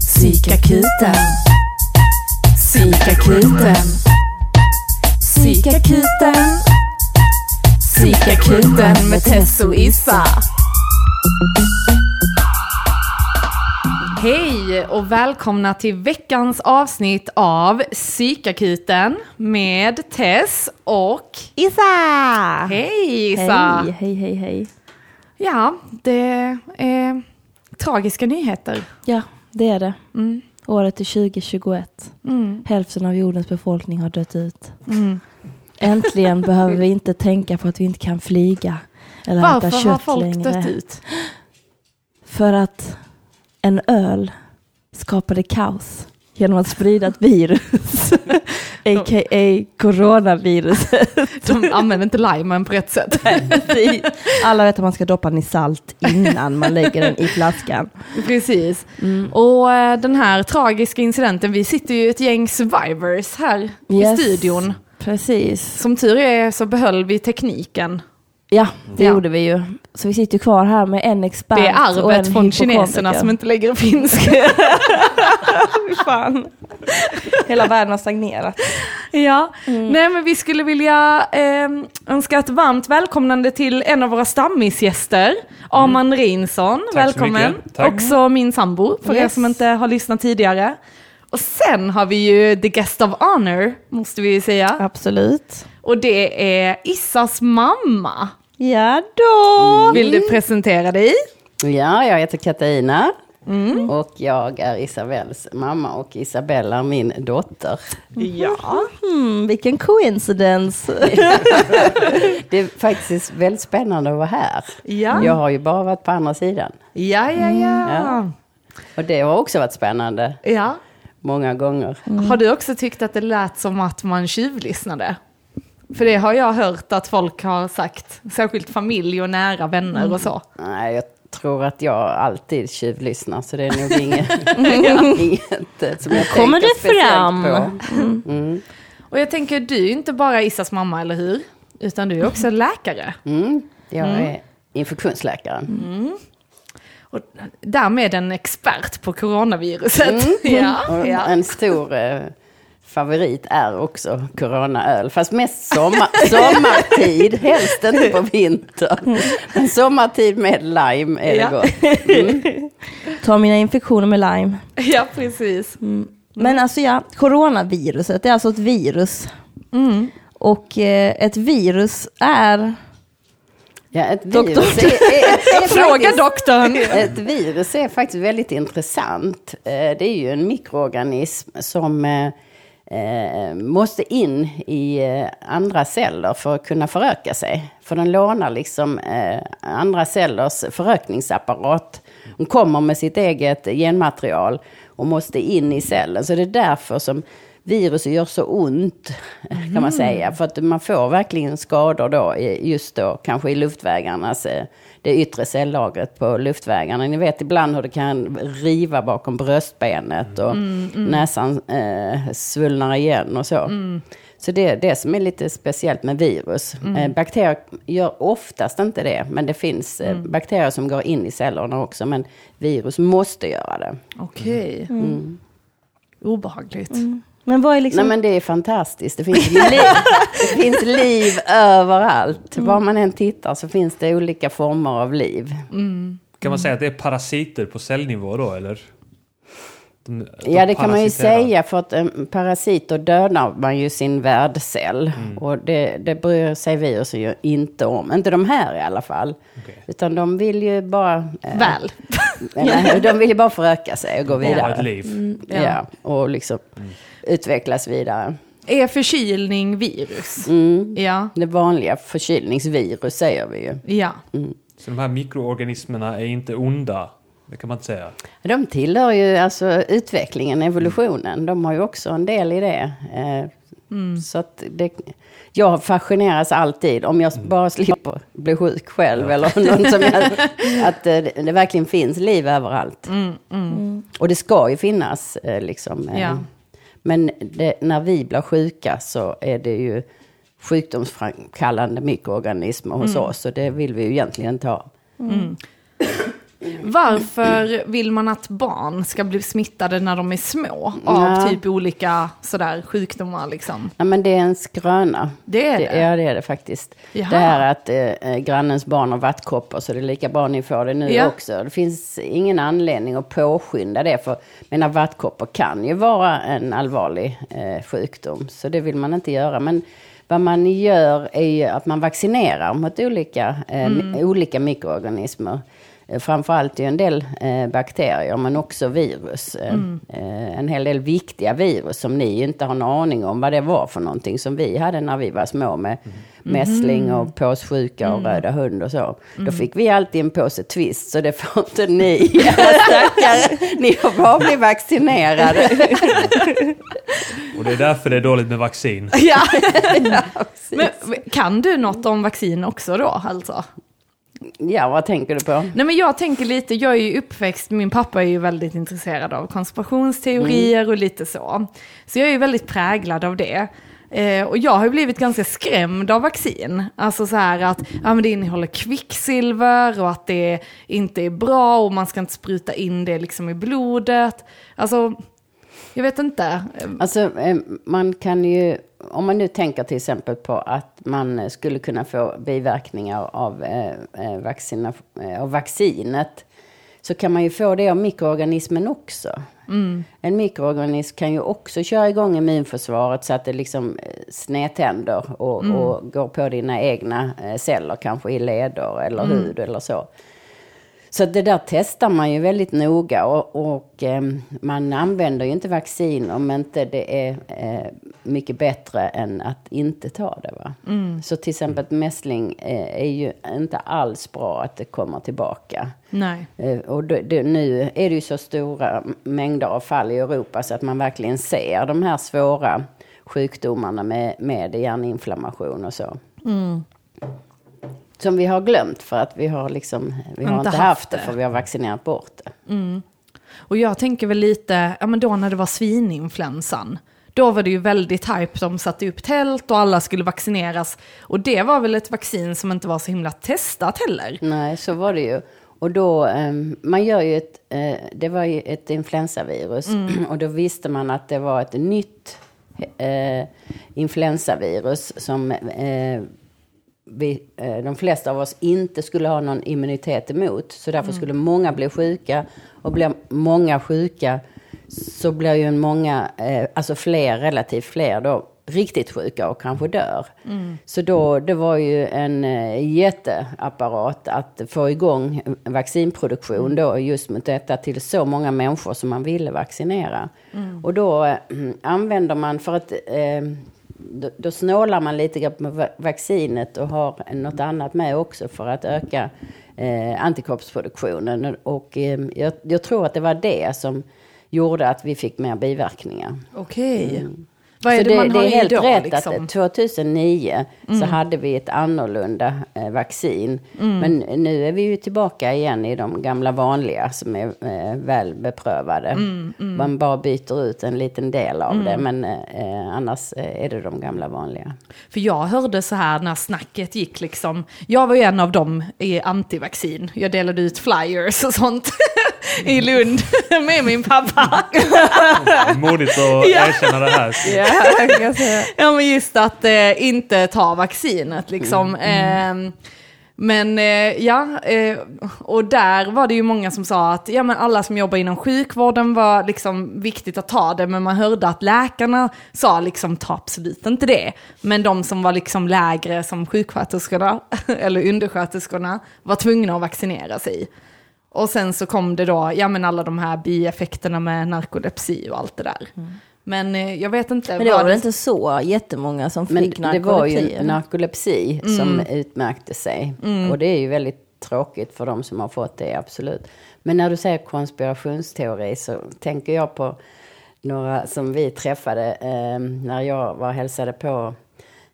Psykakuten. Psykakuten. Psykakuten. Psykakuten med Tess och Issa. Hej och välkomna till veckans avsnitt av Psykakuten med Tess och Issa! Hej Issa! Hej, hej, hej, hej. Ja, det är tragiska nyheter. Ja, det är det. Mm. Året är 2021. Mm. Hälften av jordens befolkning har dött ut. Mm. Äntligen behöver vi inte tänka på att vi inte kan flyga eller äta Varför kött har folk längre. dött ut? För att en öl skapade kaos genom att sprida ett virus. A.k.a. coronaviruset. De använder inte limen på rätt sätt. Alla vet att man ska doppa den i salt innan man lägger den i flaskan. Precis. Mm. Och eh, den här tragiska incidenten, vi sitter ju ett gäng survivors här i Yes. studion. Precis. Som tur är så behöll vi tekniken. Ja, det Ja. gjorde vi ju. Så vi sitter ju kvar här med en expert Det är och en arvet från kineserna som inte lägger finsk. Fy fan. Hela världen har stagnerat. ja, Mm. nej men vi skulle vilja eh, önska ett varmt välkomnande till en av våra stammisgäster, Arman Reinsson. Tack så Välkommen. mycket. Tack. Också min sambo, för er Yes. som inte har lyssnat tidigare. Och sen har vi ju the guest of honor, måste vi ju säga. Absolut. Och det är Issas mamma. Ja då. Vill du presentera dig? Ja, jag heter Katarina Mm. och jag är Isabells mamma och Isabella min dotter. Ja. Hmm, vilken coincidence. Det är faktiskt väldigt spännande att vara här. Ja. Jag har ju bara varit på andra sidan. Ja, ja, ja. Ja. Och det har också varit spännande ja. många gånger. Har du också tyckt att det lät som att man tjuvlyssnade? För det har jag hört att folk har sagt, särskilt familj och nära vänner och så. Nej, jag tror att jag alltid tjuvlyssnar så det är nog inget, inget eh, som jag kommer tänker det fram. på. Mm. Och jag tänker, du är inte bara Issas mamma, eller hur? Utan du är också läkare. Mm. Jag är infektionsläkare. Och därmed en expert på coronaviruset. Ja, Och ja. En stor eh, favorit är också coronaöl. Fast mest sommar, sommartid, helst inte på vintern. Men sommartid med lime är det Ja. gott. Ta mina infektioner med lime. ja, precis. Men alltså ja, coronaviruset, det är alltså ett virus. Mm. Och eh, ett virus är... Ja, ett Doktor. virus är, är, är, är Fråga faktiskt, doktorn. Ett virus är faktiskt väldigt intressant. Eh, Det är ju en mikroorganism som eh, måste in i eh, andra celler för att kunna föröka sig. För den lånar liksom eh, andra cellers förökningsapparat. Den kommer med sitt eget genmaterial och måste in i cellen. Så det är därför som virus gör så ont, kan man säga. För att man får verkligen skador då, just då kanske i luftvägarnas, eh, det yttre cellagret på luftvägarna. Ni vet ibland hur det kan riva bakom bröstbenet och näsan eh, svullnar igen och så. Så det är det som är lite speciellt med virus. Eh, bakterier gör oftast inte det, men det finns eh, bakterier som går in i cellerna också. Men virus måste göra det. Okej. Obehagligt. Men vad är liksom... Nej men det är fantastiskt. Det finns liv, det finns liv överallt. Var man än tittar så finns det olika former av liv. Kan man säga att det är parasiter på cellnivå då, eller? De, de Ja det kan man ju säga för att um, parasiter dödar man ju sin värdcell. Och det, det bryr sig virus ju inte om. Inte de här i alla fall. Okej. Utan de vill ju bara... eh, Väl. nej, de vill ju bara föröka sig och gå vidare. ett liv. Ja. och liksom utvecklas vidare. Är förkylning virus? Mm. Ja. Det vanliga förkylningsvirus säger vi ju. Ja. Så de här mikroorganismerna är inte onda. Det kan man inte säga. De tillhör ju alltså utvecklingen, evolutionen. De har ju också en del i det. Eh, Så att det, jag fascineras alltid, om jag bara slipper bli sjuk själv, eller någon som jag, att eh, det, det verkligen finns liv överallt. Och det ska ju finnas, eh, liksom. Ja. Men det, när vi blir sjuka så är det ju sjukdomsframkallande mikroorganismer hos oss, och det vill vi ju egentligen inte ha. Varför vill man att barn ska bli smittade när de är små av Ja. typ olika sådär sjukdomar liksom? Ja, men det är en skröna. Det är det? Ja, det är det faktiskt. Jaha. Det här att eh, grannens barn har vattkoppor så det är lika bra ni får det nu Ja. också. Det finns ingen anledning att påskynda det. För mina vattkoppor kan ju vara en allvarlig eh, sjukdom. Så det vill man inte göra. Men vad man gör är ju att man vaccinerar mot olika, eh, Mm. olika mikroorganismer. Eh, Framförallt ju en del eh, bakterier men också virus. Eh, Mm. eh, en hel del viktiga virus som ni inte har en aning om vad det var för någonting som vi hade när vi var små med mässling och påssjuka och röda hund och så. Då fick vi alltid en påse twist så det får inte ni. Stackare, ni får bara bli vaccinerade. Och det är därför det är dåligt med vaccin. Ja. Men kan du något om vaccin också då alltså? Ja, vad tänker du på? Nej men jag tänker lite, jag är ju uppväxt, min pappa är ju väldigt intresserad av konspirationsteorier och lite så. Så jag är ju väldigt präglad av det. Eh, och jag har ju blivit ganska skrämd av vaccin. Alltså så här att ja, men det innehåller kvicksilver och att det inte är bra och man ska inte spruta in det liksom i blodet. Alltså, jag vet inte. Alltså, eh, man kan ju, om man nu tänker till exempel på att man skulle kunna få biverkningar av, eh, eh, vaccina, av vaccinet, så kan man ju få det av mikroorganismen också. En mikroorganism kan ju också köra igång immunförsvaret så att det liksom snedtänder och, och går på dina egna celler, kanske i leder eller hud eller så. Så det där testar man ju väldigt noga och, och eh, man använder ju inte vaccin om inte det är eh, mycket bättre än att inte ta det. Va? Så till exempel mässling eh, är ju inte alls bra att det kommer tillbaka. Nej. Eh, och det, det, nu är det ju så stora mängder av fall i Europa så att man verkligen ser de här svåra sjukdomarna med, med hjärninflammation och så. Som vi har glömt för att vi har liksom, vi har Inte inte, haft det det. för vi har vaccinerat bort det. Och jag tänker väl lite, ja men då när det var svininfluensan, då var det ju väldigt hype, de satte upp tält och alla skulle vaccineras. Och det var väl ett vaccin som inte var så himla testat heller. Nej, så var det ju. Och då, ehm, man gör ju ett, eh, det var ju ett influensavirus. Och då visste man att det var ett nytt eh, influensavirus som eh, vi, eh, de flesta av oss inte skulle ha någon immunitet emot. Så därför skulle många bli sjuka. Och blir många sjuka så blir ju många, eh, alltså fler, relativt fler då, riktigt sjuka och kanske dör. Så då, det var ju en eh, jätteapparat att få igång vaccinproduktion då just mot detta till så många människor som man ville vaccinera. Och då eh, använder man för att eh, då, då snålar man lite grann med va- vaccinet och har något annat med också för att öka eh, antikroppsproduktionen. Och eh, jag, jag tror att det var det som gjorde att vi fick mer biverkningar. Okej. Vad är det, har det är helt då rätt liksom? Mm. att 2009 så hade vi ett annorlunda eh, vaccin. Men nu är vi ju tillbaka igen i de gamla vanliga som är eh, väl beprövade. Mm, Man bara byter ut en liten del av det men eh, annars eh, är det de gamla vanliga. För jag hörde så här när snacket gick liksom, jag var ju en av dem i antivaccin. Jag delade ut flyers och sånt i Lund med min pappa. Modigt att erkänna det här. Ja men just att eh, inte ta vaccinet liksom. Eh, men eh, ja, eh, och där var det ju många som sa att ja, men alla som jobbar inom sjukvården var liksom viktigt att ta det, men man hörde att läkarna sa liksom ta absolut inte det. Men de som var liksom lägre som sjuksköterskorna eller undersköterskorna var tvungna att vaccinera sig. Och sen så kom det då, ja men alla de här bieffekterna med narkolepsi och allt det där. Men eh, jag vet inte. Men det var väl inte så jättemånga som Men fick det var ju narkolepsi? narkolepsi som utmärkte sig. Och det är ju väldigt tråkigt för de som har fått det, absolut. Men när du säger konspirationsteori så tänker jag på några som vi träffade eh, när jag var och hälsade på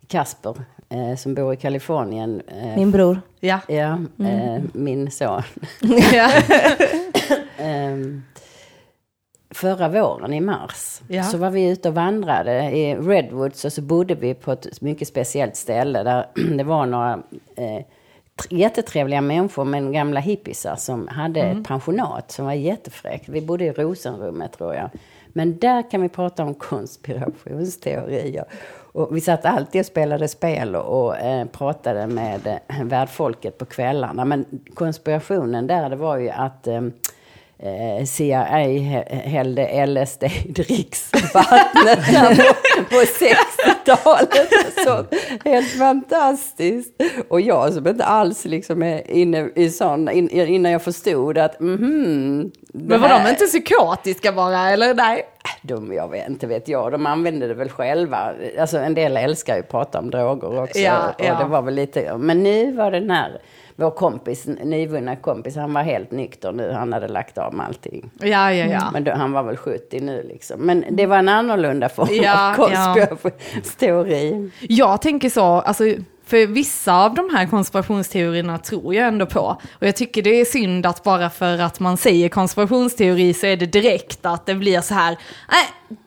Kasper eh, som bor i Kalifornien. Eh, Min bror. Ja. Ja, eh, min son. Ehm, förra våren i mars Ja. så var vi ute och vandrade i Redwoods och så bodde vi på ett mycket speciellt ställe där det var några eh, jättetrevliga människor, men gamla hippisar som hade ett pensionat som var jättefräckt. Vi bodde i Rosenrummet tror jag. Men där kan vi prata om konspirationsteorier. Och vi satt alltid och spelade spel och, och eh, pratade med eh, värdfolket på kvällarna. Men konspirationen där, det var ju att eh, eh, CIA hä- hällde LSD i dricksvattnet på, på 60-talet. Så, helt fantastiskt. Och jag som inte alls liksom är inne i sån, in, innan jag förstod att mhm. det Men var här- de inte psykotiska bara, eller nej? de, jag vet inte vet jag, de använder det väl själva. Alltså en del älskar ju att prata om droger också. Ja, och ja. det var väl lite, men nu var den här, vår kompis, nyvunna kompis, han var helt nykter nu. Han hade lagt av med allting. Ja, ja, ja. Men då, han var väl 70 nu liksom. Men det var en annorlunda form Ja, av ja. konspirationsteori. Jag tänker så, alltså, för vissa av de här konspirationsteorierna tror jag ändå på. Och jag tycker det är synd att bara för att man säger konspirationsteori så är det direkt att det blir så här, nej,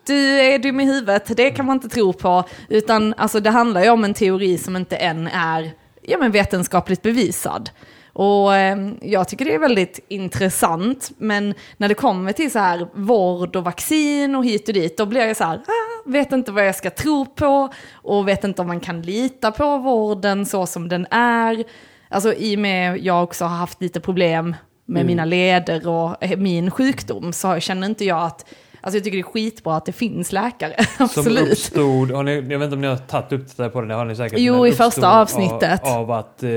du är dum i huvudet, det kan man inte tro på. Utan alltså, det handlar ju om en teori som inte än är ja, men vetenskapligt bevisad. Och eh, jag tycker det är väldigt intressant, men när det kommer till så här vård och vaccin och hit och dit, då blir jag så här, ah, vet inte vad jag ska tro på och vet inte om man kan lita på vården så som den är. Alltså i och med jag också har haft lite problem med mina leder och eh, min sjukdom så känner inte jag att, alltså jag tycker det är skitbra att det finns läkare, Som absolut. uppstod, har ni, jag vet inte om ni har tagit upp det på det, det har ni säkert. Jo, i första avsnittet. Av, av att eh,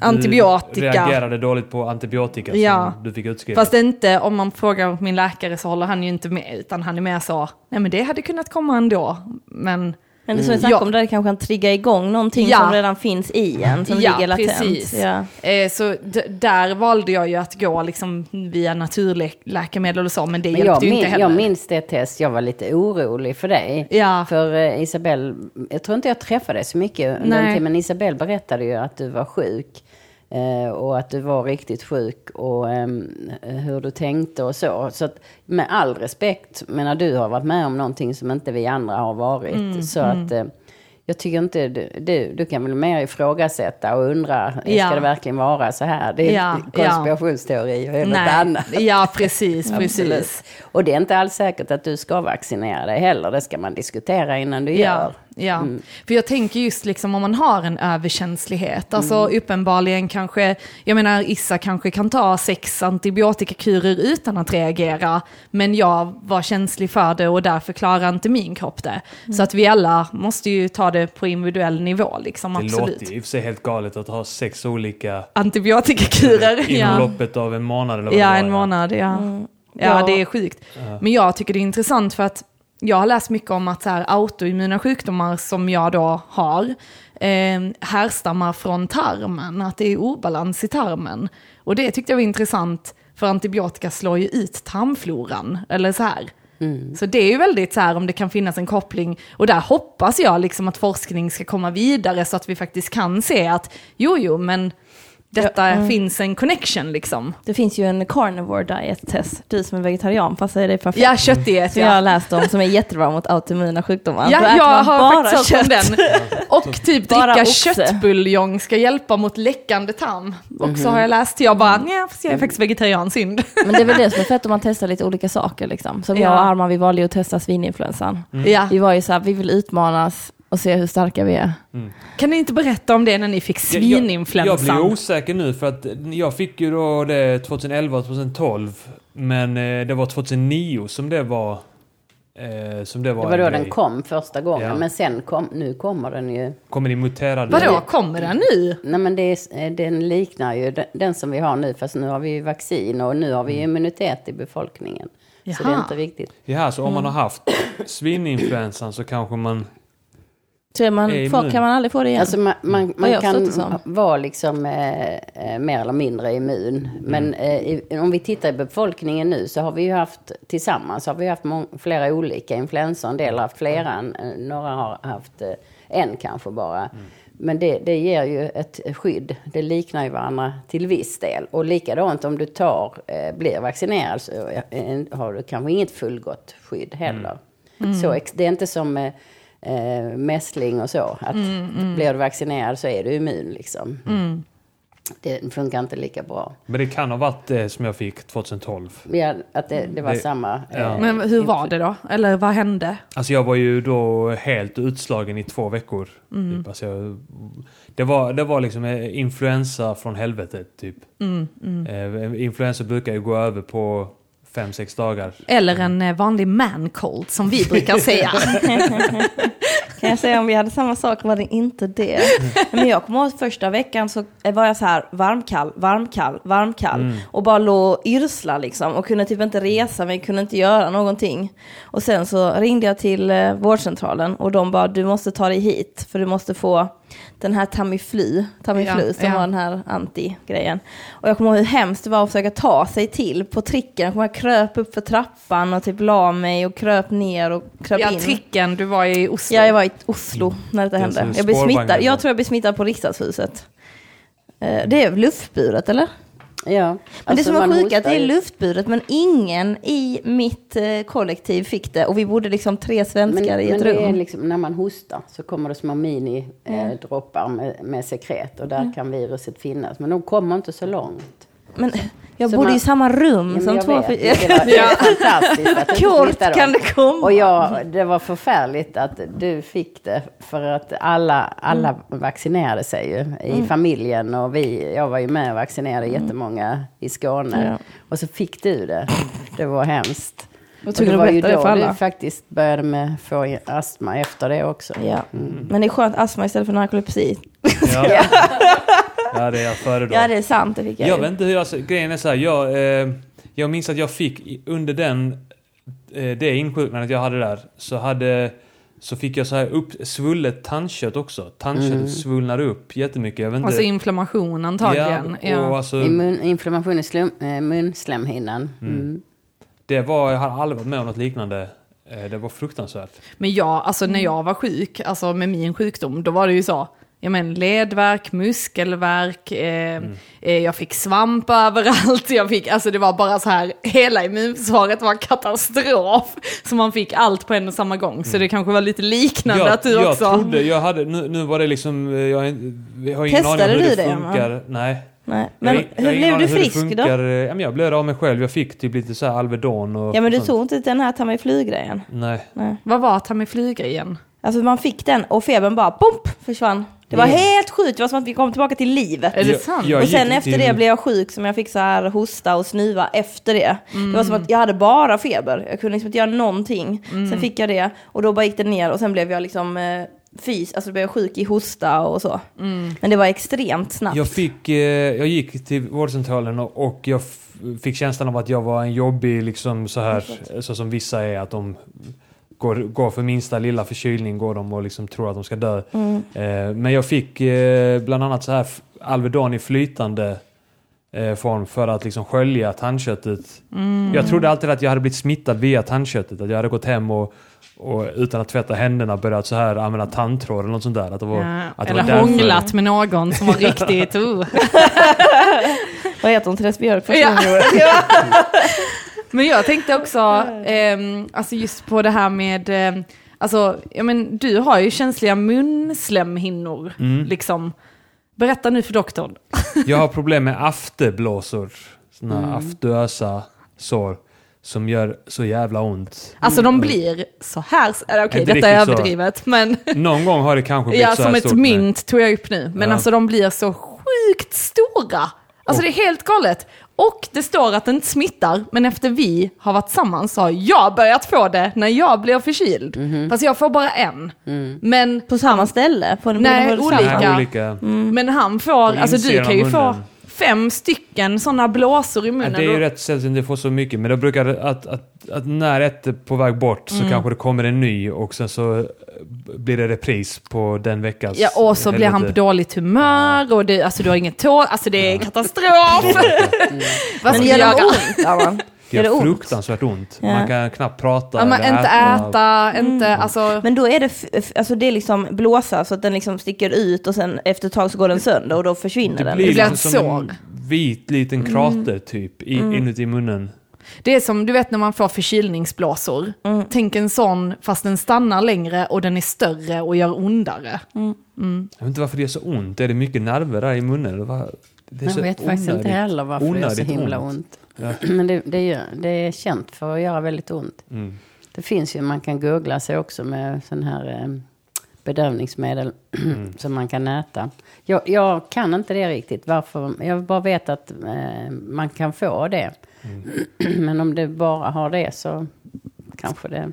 Antibiotika. reagerade dåligt på antibiotika Ja. som du fick utskrivet. Fast inte, om man frågar min läkare så håller han ju inte med, utan han är mer så, nej men det hade kunnat komma ändå, men Men det som vi snackade Ja. om, där kanske kan trigga igång någonting Ja. som redan finns i en, som Ja, ligger latent. precis. Ja. Eh, så där valde jag ju att gå liksom via naturläkemedel och så, men det Men hjälpte jag, ju inte heller. jag minns det test, jag var lite orolig för dig. Ja. För eh, Isabelle, jag tror inte jag träffade dig så mycket under Nej. den tiden, men Isabelle berättade ju att du var sjuk. Eh, och att du var riktigt sjuk och ehm, hur du tänkte och så. Så att, med all respekt, menar du har varit med om någonting som inte vi andra har varit. Mm, så att eh, jag tycker inte, du, du, kan väl mer ifrågasätta och undra, Ja. ska det verkligen vara så här? Det är Ja, konspirationsteorier eller något Nej. annat. Ja, precis, precis. Och det är inte alls säkert att du ska vaccinera dig heller. Det ska man diskutera innan du Ja, gör. ja. Mm. för jag tänker just liksom om man har en överkänslighet, alltså Mm. uppenbarligen kanske, jag menar Issa kanske kan ta sex antibiotikakurer utan att reagera, men jag var känslig för det och därför klarar inte min kropp det. Mm. Så att vi alla måste ju ta det på individuell nivå liksom, det absolut. låter ju i och för sig helt galet att ha sex olika Antibiotikakurer, inom ja. loppet av en månad eller vad Ja, det var, en månad, ja. Mm. Ja, Ja. det är sjukt. Men jag tycker det är intressant för att jag har läst mycket om att så här, autoimmuna sjukdomar som jag då har eh, härstammar från tarmen, att det är obalans i tarmen. Och det tyckte jag var intressant, för antibiotika slår ju ut tarmfloran, eller så här. Mm. Så det är ju väldigt så här om det kan finnas en koppling, och där hoppas jag liksom att forskning ska komma vidare så att vi faktiskt kan se att jo, jo, men detta finns en connection liksom. Det finns ju en carnivore diet test, du som är vegetarian passar det perfekt. Ja, köttdiet Som jag ja. har läst om, som är jättebra mot autoimmuna sjukdomar. Ja, jag har bara faktiskt hört om kött. den. Och typ Bara dricka oxe. köttbuljong ska hjälpa mot läckande tarm. Också Mhm. har jag läst. Jag bara, nej, fast jag är faktiskt vegetarian, synd. Men det är väl det som är fett om man testar lite olika saker liksom. Som jag och Ja. Arman, vi valde ju att testa svininfluensan. Ja. Vi var ju så här, vi vill utmanas och se hur starka vi är. Kan ni inte berätta om det när ni fick Jag, jag, jag svininfluensan? blir osäker nu för att jag fick ju då det 2011 och 2012. Men eh, det var 2009 som det var... Eh, som det var Det var då grej. den kom första gången. Ja. Men sen kom, nu kommer den ju. Kommer i muterade... Vadå, kommer den nu? Nej men det är, den liknar ju den, den som vi har nu. Fast nu har vi ju vaccin och nu har vi Mm. immunitet i befolkningen. Så det är Jaha. inte riktigt. Ja, så om man har haft svininfluensan så kanske man... Så man, immun. kan man aldrig få det igen? Alltså man, man, man kan vara liksom eh, eh, mer eller mindre immun. Men eh, i, om vi tittar i befolkningen nu så har vi ju haft tillsammans har vi haft flera olika influensor. En del har haft flera, en- eh, några har haft eh, en kanske bara. Men det, det ger ju ett skydd. Det liknar ju varandra till viss del. Och likadant om du tar, eh, blir vaccinerad så eh, har du kanske inget fullgott skydd heller. Så ex- det är inte som eh, mässling och så. Att blir du vaccinerad så är du immun liksom. det funkar inte lika bra. Men det kan ha varit det som jag fick 2012. Ja, att det, det var Det- samma. ja. eh, Men hur var det då? Eller vad hände? Alltså jag var ju då helt utslagen i två veckor. Typ. Alltså jag, det, var, det var liksom eh, influensa från helvetet typ. Eh, influensa brukar ju gå över på fem sex dagar. Eller en eh, vanlig man cold som vi brukar säga. Kan jag säga om vi hade samma sak var det inte det. Men jag kommer ihåg första veckan så var jag så här varmkall, varmkall, varmkall. Och bara låg och yrsla liksom. Och kunde typ inte resa mig, kunde inte göra någonting. Och sen så ringde jag till eh, vårdcentralen och de bara du måste ta dig hit. För du måste få den här Tamiflu, Tamiflu Ja, som ja. var den här anti-grejen. Och jag kommer ihåg hur hemskt det var att försöka ta sig till på tricken. Jag kommer ihåg jag kröp upp för trappan och typ la mig och kröp ner och kröp Ja, in. tricken, du var i Oslo. Ja, jag var i Oslo när detta Det hände. Jag blev smittad. Jag tror jag blev smittad på riksdagshuset. Eh, Det är luftburet eller? Ja. Men alltså det som var man sjukt att det är luftburet men ingen i mitt eh, kollektiv fick det och vi bodde liksom tre Men, svenskar i men ett det är rum. liksom, när man hostar så kommer det små mini-droppar med, med sekret och där kan viruset finnas. Men de kommer inte så långt. Men jag Så bodde man- i samma rum som två... vet, det var det var fantastiskt att du inte Kort smittade kan det komma. Och jag, det var förfärligt att du fick det för att alla, alla Mm. vaccinerade sig ju i familjen och vi, jag var ju med och vaccinerade jättemånga i Skåne. Mm. Ja. Och så fick du det. Det var hemskt. Jag Och tycker det du var ju då för alla. du faktiskt började med få astma efter det också. Ja. Men det är skönt astma istället för narkolepsi. Ja, ja det är jag föredrar. Ja det är sant, det fick jag Jag vet inte hur jag... Grejen är så här, jag, eh, jag minns att jag fick under den... Eh, det insjuknandet jag hade där, så hade... Så fick jag så här upp svullet tandkött också. Tandköttet svullnade upp jättemycket. Jag vet inte. Alltså inflammation antagligen. Ja, Ja, och alltså, Immun, inflammation i slum, eh, munslemhinnan. Mm. det var... Jag hade aldrig varit med om något liknande. Eh, det var fruktansvärt. Men jag, alltså när jag var sjuk, alltså med min sjukdom, då var det ju så. Ja men ledvärk, muskelvärk, eh, eh, jag fick svamp överallt, jag fick, alltså det var bara så här, hela immunförsvaret var katastrof. Så man fick allt på en och samma gång, så det kanske var lite liknande Jag, att du jag också... trodde, jag hade, nu, nu var det liksom, eh, jag, jag har ingen Testade aning om hur det det, funkar. Nej. Nej. Jag Men jag hur ingen blev du det frisk då? Ja, jag blev det av mig själv. Jag fick typ lite så här Alvedon och Ja men du sånt. tog inte den här Tamiflu-grejen? Nej. Nej. Vad var Tamiflu-grejen? Alltså man fick den och febern bara bump försvann. Det var helt sjukt, det var som att vi kom tillbaka till livet. Är det sant? jag och sen efter det blev jag sjuk som jag fick så här hosta och snuva efter det. Det var som att jag hade bara feber. Jag kunde liksom inte göra någonting. Sen fick jag det och då bara gick det ner och sen blev jag liksom eh, fys, alltså blev jag sjuk i hosta och så. Men det var extremt snabbt. Jag, fick, eh, jag gick till vårdcentralen och, och jag fick känslan av att jag var en jobbig, liksom så här, så som vissa är, att de går, går för minsta lilla förkylning går de och liksom tror att de ska dö. Mm. Eh, men jag fick eh, bland annat så här Alvedon i flytande eh, form för att liksom skölja tandköttet. Mm. Jag trodde alltid att jag hade blivit smittad via tandköttet, att jag hade gått hem och och utan att tvätta händerna börjat så här använda tandtråd eller något sånt där. Att det var, Ja, att det eller var därför. hånglat med någon som var riktigt... Uh. Vad heter hon? Therese Björk? Ja. Men jag tänkte också, ehm, alltså just på det här med, ehm, alltså, ja men du har ju känsliga munslemhinnor, Mm. liksom. Berätta nu för doktorn. Jag har problem med afterblåsor. Såna Mm. aftösa sår. Som gör så jävla ont. Alltså de blir så här, eller okej Inte detta är riktigt så. överdrivet, men Någon gång har det kanske blivit ja, så här som ett stort. men- mynt tog jag upp nu. Men Ja. alltså de blir så sjukt stora. Alltså det är helt galet. Och det står att det inte smittar, men efter vi har varit samman så har jag börjat få det när jag blir förkyld. Mhm. Fast jag får bara en. Mm. Men På samma ställe? På en, Nej, olika. Nej, olika. Men han får, alltså du kan ju av få munnen. Fem stycken sådana blåsor i Ja, munnen. det är ju rätt sällsynt att få så mycket. Men då brukar det att, att, att när ett är på väg bort Mm. så kanske det kommer en ny och sen så eh, blir det repris på den veckans Ja, och så blir han på dåligt humör och det, alltså du har inget tål, alltså det är katastrof. Vad ska Men vi gör göra? det ont? Det Gör ont? fruktansvärt ont. Ja. Man kan knappt prata Ja, men eller inte äta, inte, alltså. Men då är det, alltså det är liksom blåsa så att den liksom sticker ut och sen efter ett tag så går den sönder och då försvinner Det den. blir, Det blir liksom som en vit liten krater typ i, inuti munnen. Det är som du vet när man får förkylningsblåsor. Mm. Tänk en sån fast den stannar längre och den är större och gör ondare. Jag vet inte varför det gör så ont. Är det mycket nerver där i munnen? Det är Jag vet faktiskt inte onödigt- heller varför det är så onödigt himla ont. Ja. Men det, det, gör, det är känt för att göra väldigt ont. Mm. Det finns ju, man kan googla sig också med sån här eh, bedövningsmedel Mm. som man kan äta. Jag, jag kan inte det riktigt. Varför? Jag bara vet att eh, man kan få det. Mm. Men om det bara har det så kanske det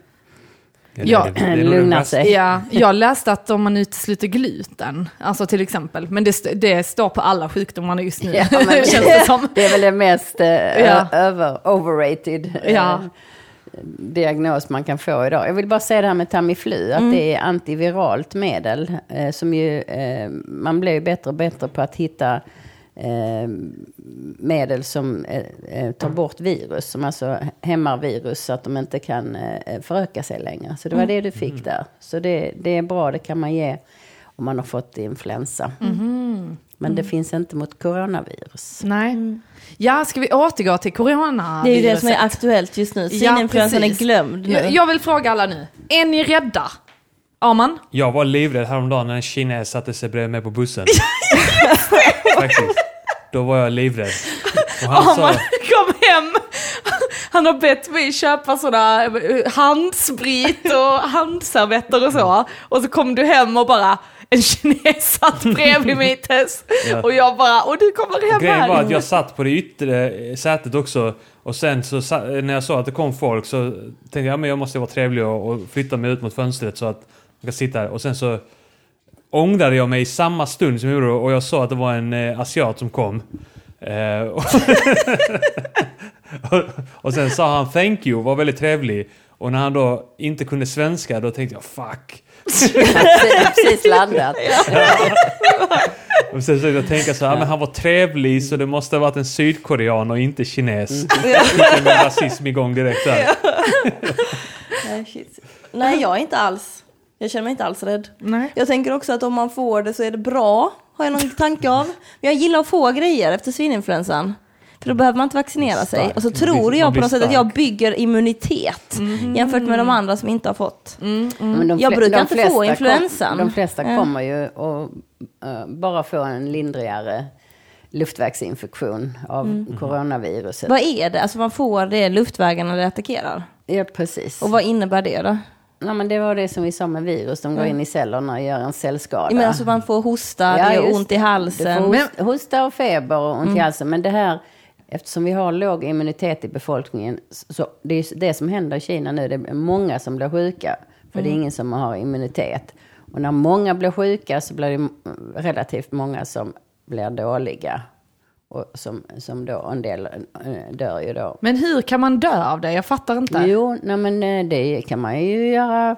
Ja, det- det värsta. sig. Ja, jag läste att om man utesluter gluten, alltså till exempel, men det, det står på alla sjukdomar just nu, Ja, men känns det som. Det är väl det mest eh, Ja. över, overrated eh, Ja. diagnos man kan få idag. Jag vill bara säga det här med Tamiflu, att det är antiviralt medel. Eh, som ju, eh, man blir ju bättre och bättre på att hitta eh, medel som eh, eh, tar bort virus, som alltså hämmar virus så att de inte kan eh, föröka sig längre. Så det var det du fick där. Så det, det är bra, det kan man ge om man har fått influensa. Men det finns inte mot coronavirus. Nej. Ja, ska vi återgå till corona? Det är ju det som är aktuellt just nu. Svininfluensan är precis. glömd nu. Jag, jag vill fråga alla nu, är ni rädda? Arman? Jag var livrädd häromdagen när en kines satte sig bredvid mig på bussen. Faktiskt. Då var jag livrädd. Och han sa... kom hem, han har bett mig köpa sådana eh, handsprit och handservetter och så. Och så kom du hem och bara, en kines satt bredvid mig Tess. Ja. Och jag bara, och du kommer hem Grejen här. var att jag satt på det yttre eh, sätet också. Och sen så sa- när jag såg att det kom folk så tänkte jag ja, men jag måste vara trevlig och, och flytta mig ut mot fönstret så att jag kan sitta här. Och sen så ångrade jag mig i samma stund som jag gjorde och jag såg att det var en eh, asiat som kom. Eh, och, och, och sen sa han thank you, var väldigt trevlig. Och när han då inte kunde svenska då tänkte jag fuck. Precis landat. Och sen så jag tänka så här, men han var trevlig så det måste ha varit en sydkorean och inte kines. Mm. En rasism igång direkt där. Nej, shit. Nej, jag är inte alls. Jag känner mig inte alls rädd. Nej. Jag tänker också att om man får det så är det bra, har jag någon tanke av. Men jag gillar att få grejer efter svininfluensan. För då behöver man inte vaccinera sig. Och så tror jag på något sätt att jag bygger immunitet jämfört med de andra som inte har fått. Men de Jag brukar inte flesta få kom- influensan. de flesta kommer ju att eh, bara få en lindrigare luftvägsinfektion av Mm. coronaviruset. Vad är det? Alltså man får det luftvägarna det attackerar. Ja, precis. Och vad innebär det då? Nej, men det var det som vi sa med virus. De går in i cellerna och gör en cellskada. Jag menar alltså man får hosta, Ja, det gör ont i halsen. Hosta, hosta och feber och ont i halsen. Men det här, eftersom vi har låg immunitet i befolkningen, så det är det som händer i Kina nu. Det är många som blir sjuka, för det är ingen som har immunitet. Och när många blir sjuka så blir det relativt många som blir dåliga. Och som, som då, en del eh, dör ju då. Men hur kan man dö av det? Jag fattar inte. Jo, nej men eh, det kan man ju göra.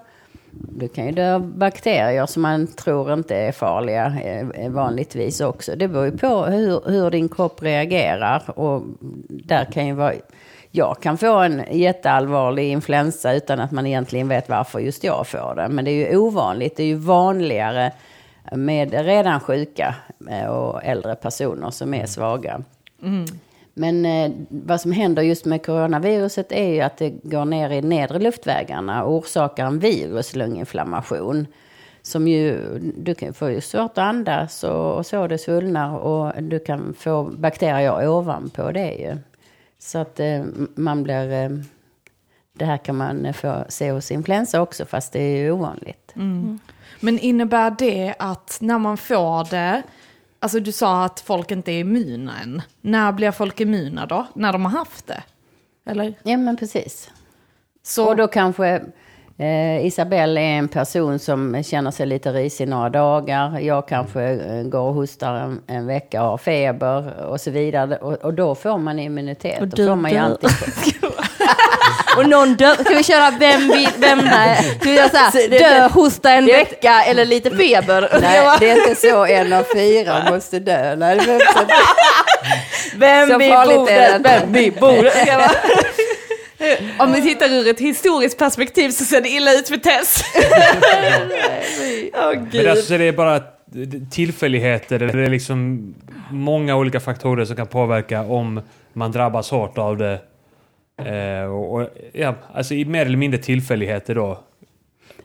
Du kan ju dö av bakterier som man tror inte är farliga eh, vanligtvis också. Det beror ju på hur, hur din kropp reagerar. Och där kan ju vara... Jag kan få en jätteallvarlig influensa utan att man egentligen vet varför just jag får det. Men det är ju ovanligt. Det är ju vanligare med redan sjuka eh, och äldre personer som är svaga. Men eh, vad som händer just med coronaviruset är ju att det går ner i nedre luftvägarna och orsakar en viruslunginflammation. Som ju, du kan få ju svårt att andas och, och så, det svullnar och du kan få bakterier ovanpå det ju. Så att eh, man blir, eh, det här kan man få se hos influensa också fast det är ju ovanligt. Men innebär det att när man får det, alltså du sa att folk inte är immuna än. När blir folk immuna då? När de har haft det? Eller? Ja men precis. Så, Och då kanske eh, Isabelle är en person som känner sig lite risig några dagar. Jag kanske eh, går och hostar en, en vecka och har feber och så vidare. Och, och då får man immunitet. Och då du får man ju dör. Och någon dör. Ska vi köra vem vill, vem nej? Ska vi göra så här, det- dö, hosta en det- vecka eller lite feber? Nej, det är inte så en av fyra måste dö. Nej. Vem Så vid farligt är bordet, det inte. vem jag vara- om vi tittar ur ett historiskt perspektiv så ser det illa ut för Tess. Åh Men alltså det är bara tillfälligheter. Det är liksom många olika faktorer som kan påverka om man drabbas hårt av det. Eh, och, ja, alltså i mer eller mindre tillfälligheter då.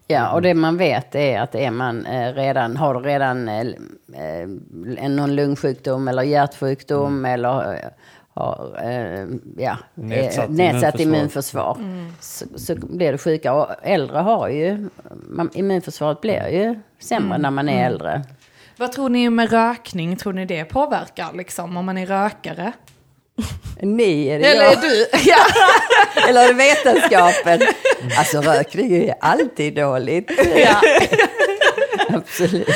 Ja, och det man vet är att är man eh, redan, har du redan eh, eh, någon lungsjukdom eller hjärtsjukdom eller eh, har eh, ja, Nedsatt immunförsvar. immunförsvar, så, så blir du sjuka. Och äldre har ju, man, immunförsvaret blir ju sämre när man är äldre. Vad tror ni med rökning? Tror ni det påverkar liksom om man är rökare? Ni är det Eller jag. är du? Ja. Eller är det vetenskapen? Alltså rökning är alltid dåligt. ja. Absolut.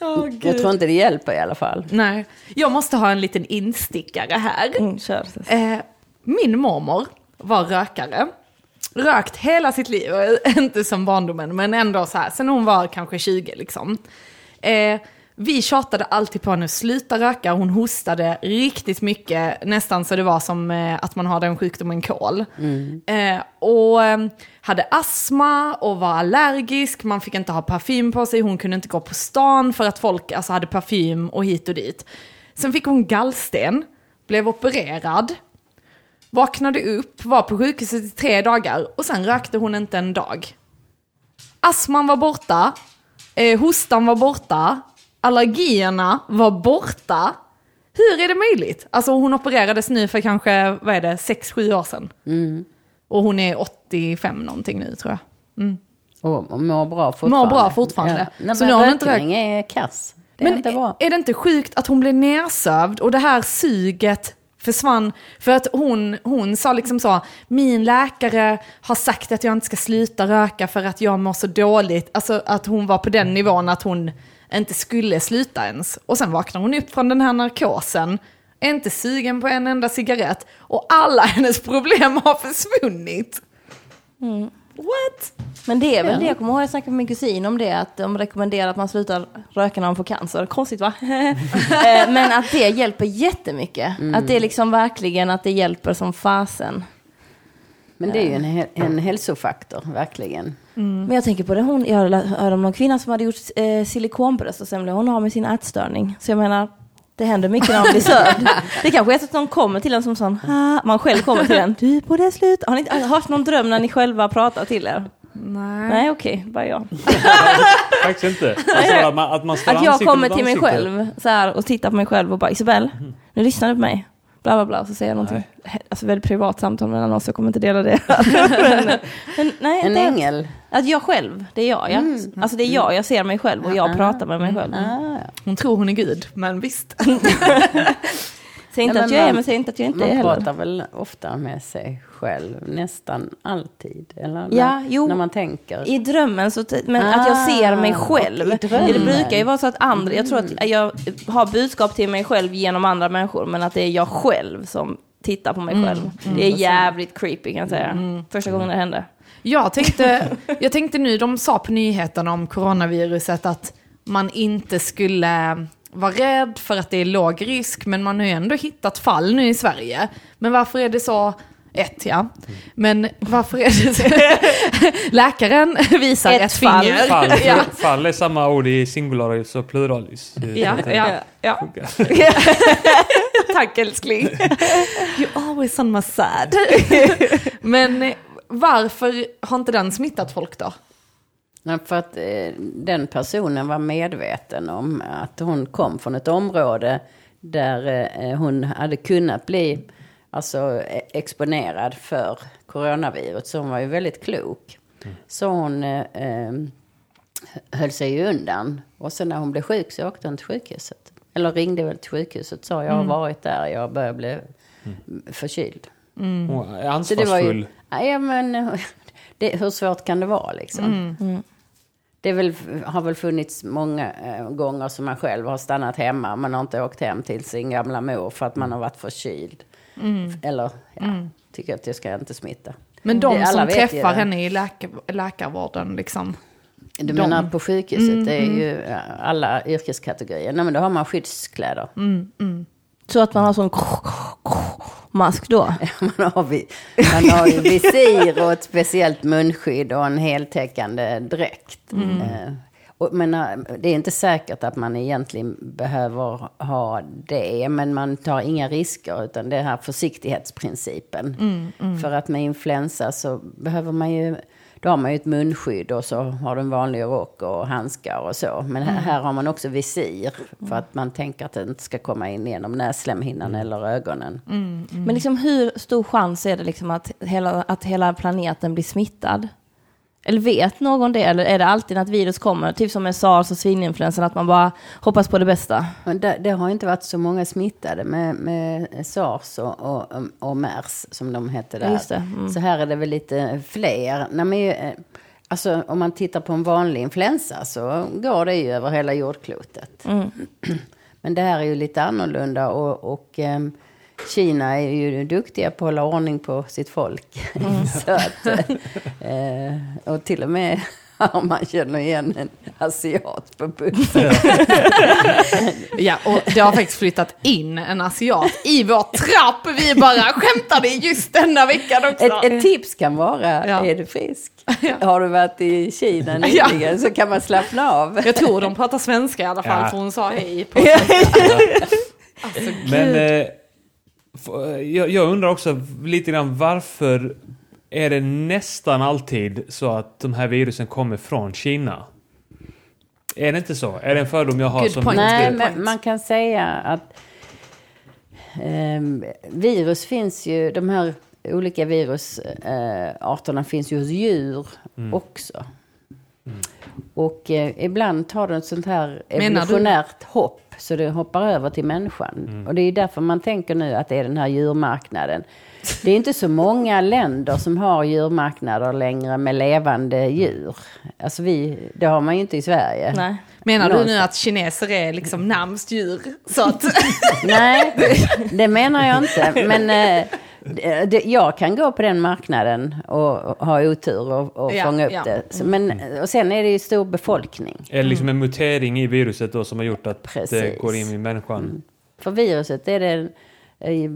Åh, Jag tror inte det hjälper i alla fall. Nej, jag måste ha en liten instickare här. Mm. Eh, min mormor var rökare. Rökt hela sitt liv, inte som barndomen, men ändå så här, sen hon var kanske 20 liksom. Eh, vi tjatade alltid på henne, sluta röka, hon hostade riktigt mycket, nästan så det var som eh, att man har den sjukdomen kol. Eh, och eh, hade astma och var allergisk, man fick inte ha parfym på sig, hon kunde inte gå på stan för att folk alltså, hade parfym och hit och dit. Sen fick hon gallsten, blev opererad, vaknade upp, var på sjukhuset i tre dagar. Och sen rökte hon inte en dag. Astman var borta, eh, hostan var borta, allergierna var borta. Hur är det möjligt? Alltså hon opererades nu för kanske, vad är det, 6-7 år sedan. Och hon är 85 någonting nu tror jag. Och, och mår bra fortfarande. Mår bra fortfarande. Nej, Så men nu har hon inte rökning är kass. Det är Men inte bra. är det inte sjukt att hon blev nersövd och det här suget försvann? För att hon, hon sa liksom så, min läkare har sagt att jag inte ska sluta röka för att jag mår så dåligt. Alltså att hon var på den nivån att hon inte skulle sluta ens. Och sen vaknar hon upp från den här narkosen, är inte sugen på en enda cigarett och alla hennes problem har försvunnit. What? Men det är väl Ja. det, jag kommer ihåg jag snackade med min kusin om det, att de rekommenderar att man slutar röka när man får cancer. Konstigt va? Eh, Men att det hjälper jättemycket. Att det är liksom verkligen att det hjälper som fasen. Men det är ju en, en hälsofaktor, verkligen. Men jag tänker på det, hon, jag hörde om någon kvinna som hade gjort eh, silikonbröst och sen blev hon av med sin ätstörning. Så jag menar, det händer mycket när man blir sövd. Det kanske är så att någon kommer till en som sån, man själv kommer till en, du borde sluta. Har ni inte haft någon dröm när ni själva pratar till er? Nej. Nej okej, bara jag. Faktiskt inte. Alltså, att man, att man Att jag kommer till mig själv så här, och tittar på mig själv och bara Isabel, nu lyssnar du på mig. Bla bla bla, så säger jag någonting. Alltså väldigt privat samtal mellan oss, jag kommer inte dela det. men, men, nej, En det, ängel. Att jag själv, det är jag ja. Alltså det är jag, jag ser mig själv och jag pratar med mig själv. Ah, Hon tror hon är Gud, men visst. Säg inte Nej, att jag är, man- men säg inte att jag inte man är heller. pratar väl ofta med sig själv, nästan alltid. Eller Ja, när, jo. när man tänker. I drömmen, så men att jag ser mig Ah, själv. Det brukar ju vara så att andra, jag tror att jag har budskap till mig själv genom andra människor, men att det är jag själv som tittar på mig själv. Det är jävligt creepy kan jag säga. Första gången det hände. Jag tänkte, jag tänkte nu, de sa på nyheterna om coronaviruset att man inte skulle vara rädd för att det är låg risk, men man har ju ändå hittat fall nu i Sverige. Men varför är det så? Ett, ja. Men varför är det så? Läkaren visar Ett ett, fall. finger. Fall, Ja, fall är samma ord i singularis och pluralis. ja, ja, ja. Tack älskling. You always on my side. Men varför har inte den smittat folk då? Nej, För att eh, den personen var medveten om att hon kom från ett område där eh, hon hade kunnat bli alltså, eh, exponerad för coronavirus. Så hon var ju väldigt klok. Så hon eh, eh, höll sig ju undan. Och sen när hon blev sjuk så åkte hon till sjukhuset. Eller ringde väl till sjukhuset och sa jag har varit där, jag börjar bli förkyld. Hon är Så det var ju, ansvarsfull. ja, men, det, hur svårt kan det vara liksom? Det väl, har väl funnits många eh, gånger som man själv har stannat hemma. Man har inte åkt hem till sin gamla mor för att man har varit förkyld. Eller, ja, tycker att jag ska inte smitta. Men de Det- alla som ju träffar henne i läkar, läkarvården, liksom. Du De- menar på sjukhuset, det är ju ja, alla yrkeskategorier. Nej men då har man skyddskläder. Så att man har sån mask då. Man har, vi, man har ju visir och ett speciellt munskydd och en heltäckande dräkt. Eh, och, men eh, det är inte säkert att man egentligen behöver ha det, men man tar inga risker, utan det är här försiktighetsprincipen. För att med influensa så behöver man ju, då har man ju ett munskydd och så har du en vanlig rock och handskar och så. Men här, här har man också visir för att man tänker att det inte ska komma in genom näslemhinnan eller ögonen. Men liksom hur stor chans är det liksom att hela, att hela planeten blir smittad? Eller vet någon det? Eller är det alltid när ett virus kommer, typ som med sars och svininfluensan, att man bara hoppas på det bästa? Men det, det har inte varit så många smittade med, med sars och, och, och mers som de hette där. Det. Mm. Så här är det väl lite fler. Nej, men, eh, alltså, om man tittar på en vanlig influensa så går det ju över hela jordklotet. Mm. Men det här är ju lite annorlunda och, och ehm, Kina är ju duktiga på att hålla ordning på sitt folk. så att, eh, och till och med om man känner igen en asiat på bussen. Ja, och det har faktiskt flyttat in en asiat i vår trapp. Vi bara skämtade just denna veckan också. Ett, ett tips kan vara, Ja. är du frisk? Har du varit i Kina nyligen så kan man slappna av. Jag tror de pratar svenska i alla fall, Ja. för hon sa hej på Alltså, Men eh, jag, jag undrar också lite grann varför är det nästan alltid så att de här virusen kommer från Kina? Är det inte så? Är det en fördom jag har Good som point. Nej, men man kan säga att ehm, virus finns ju, de här olika virusarterna finns ju hos djur också. Och eh, ibland tar det ett sånt här evolutionärt hopp så det hoppar över till människan. Och det är därför man tänker nu att det är den här djurmarknaden. Det är inte så många länder som har djurmarknader längre med levande djur. Alltså vi, det har man ju inte i Sverige. Nej. Menar du nu att kineser är liksom närmst djur? Så att, Nej, det menar jag inte. Men eh, jag kan gå på den marknaden och, och ha otur och, och Ja, fånga upp ja. det. Så, men, och sen är det ju stor befolkning. Är det liksom en mutering i viruset då som har gjort att det Precis. går in i människan? För viruset är det eh,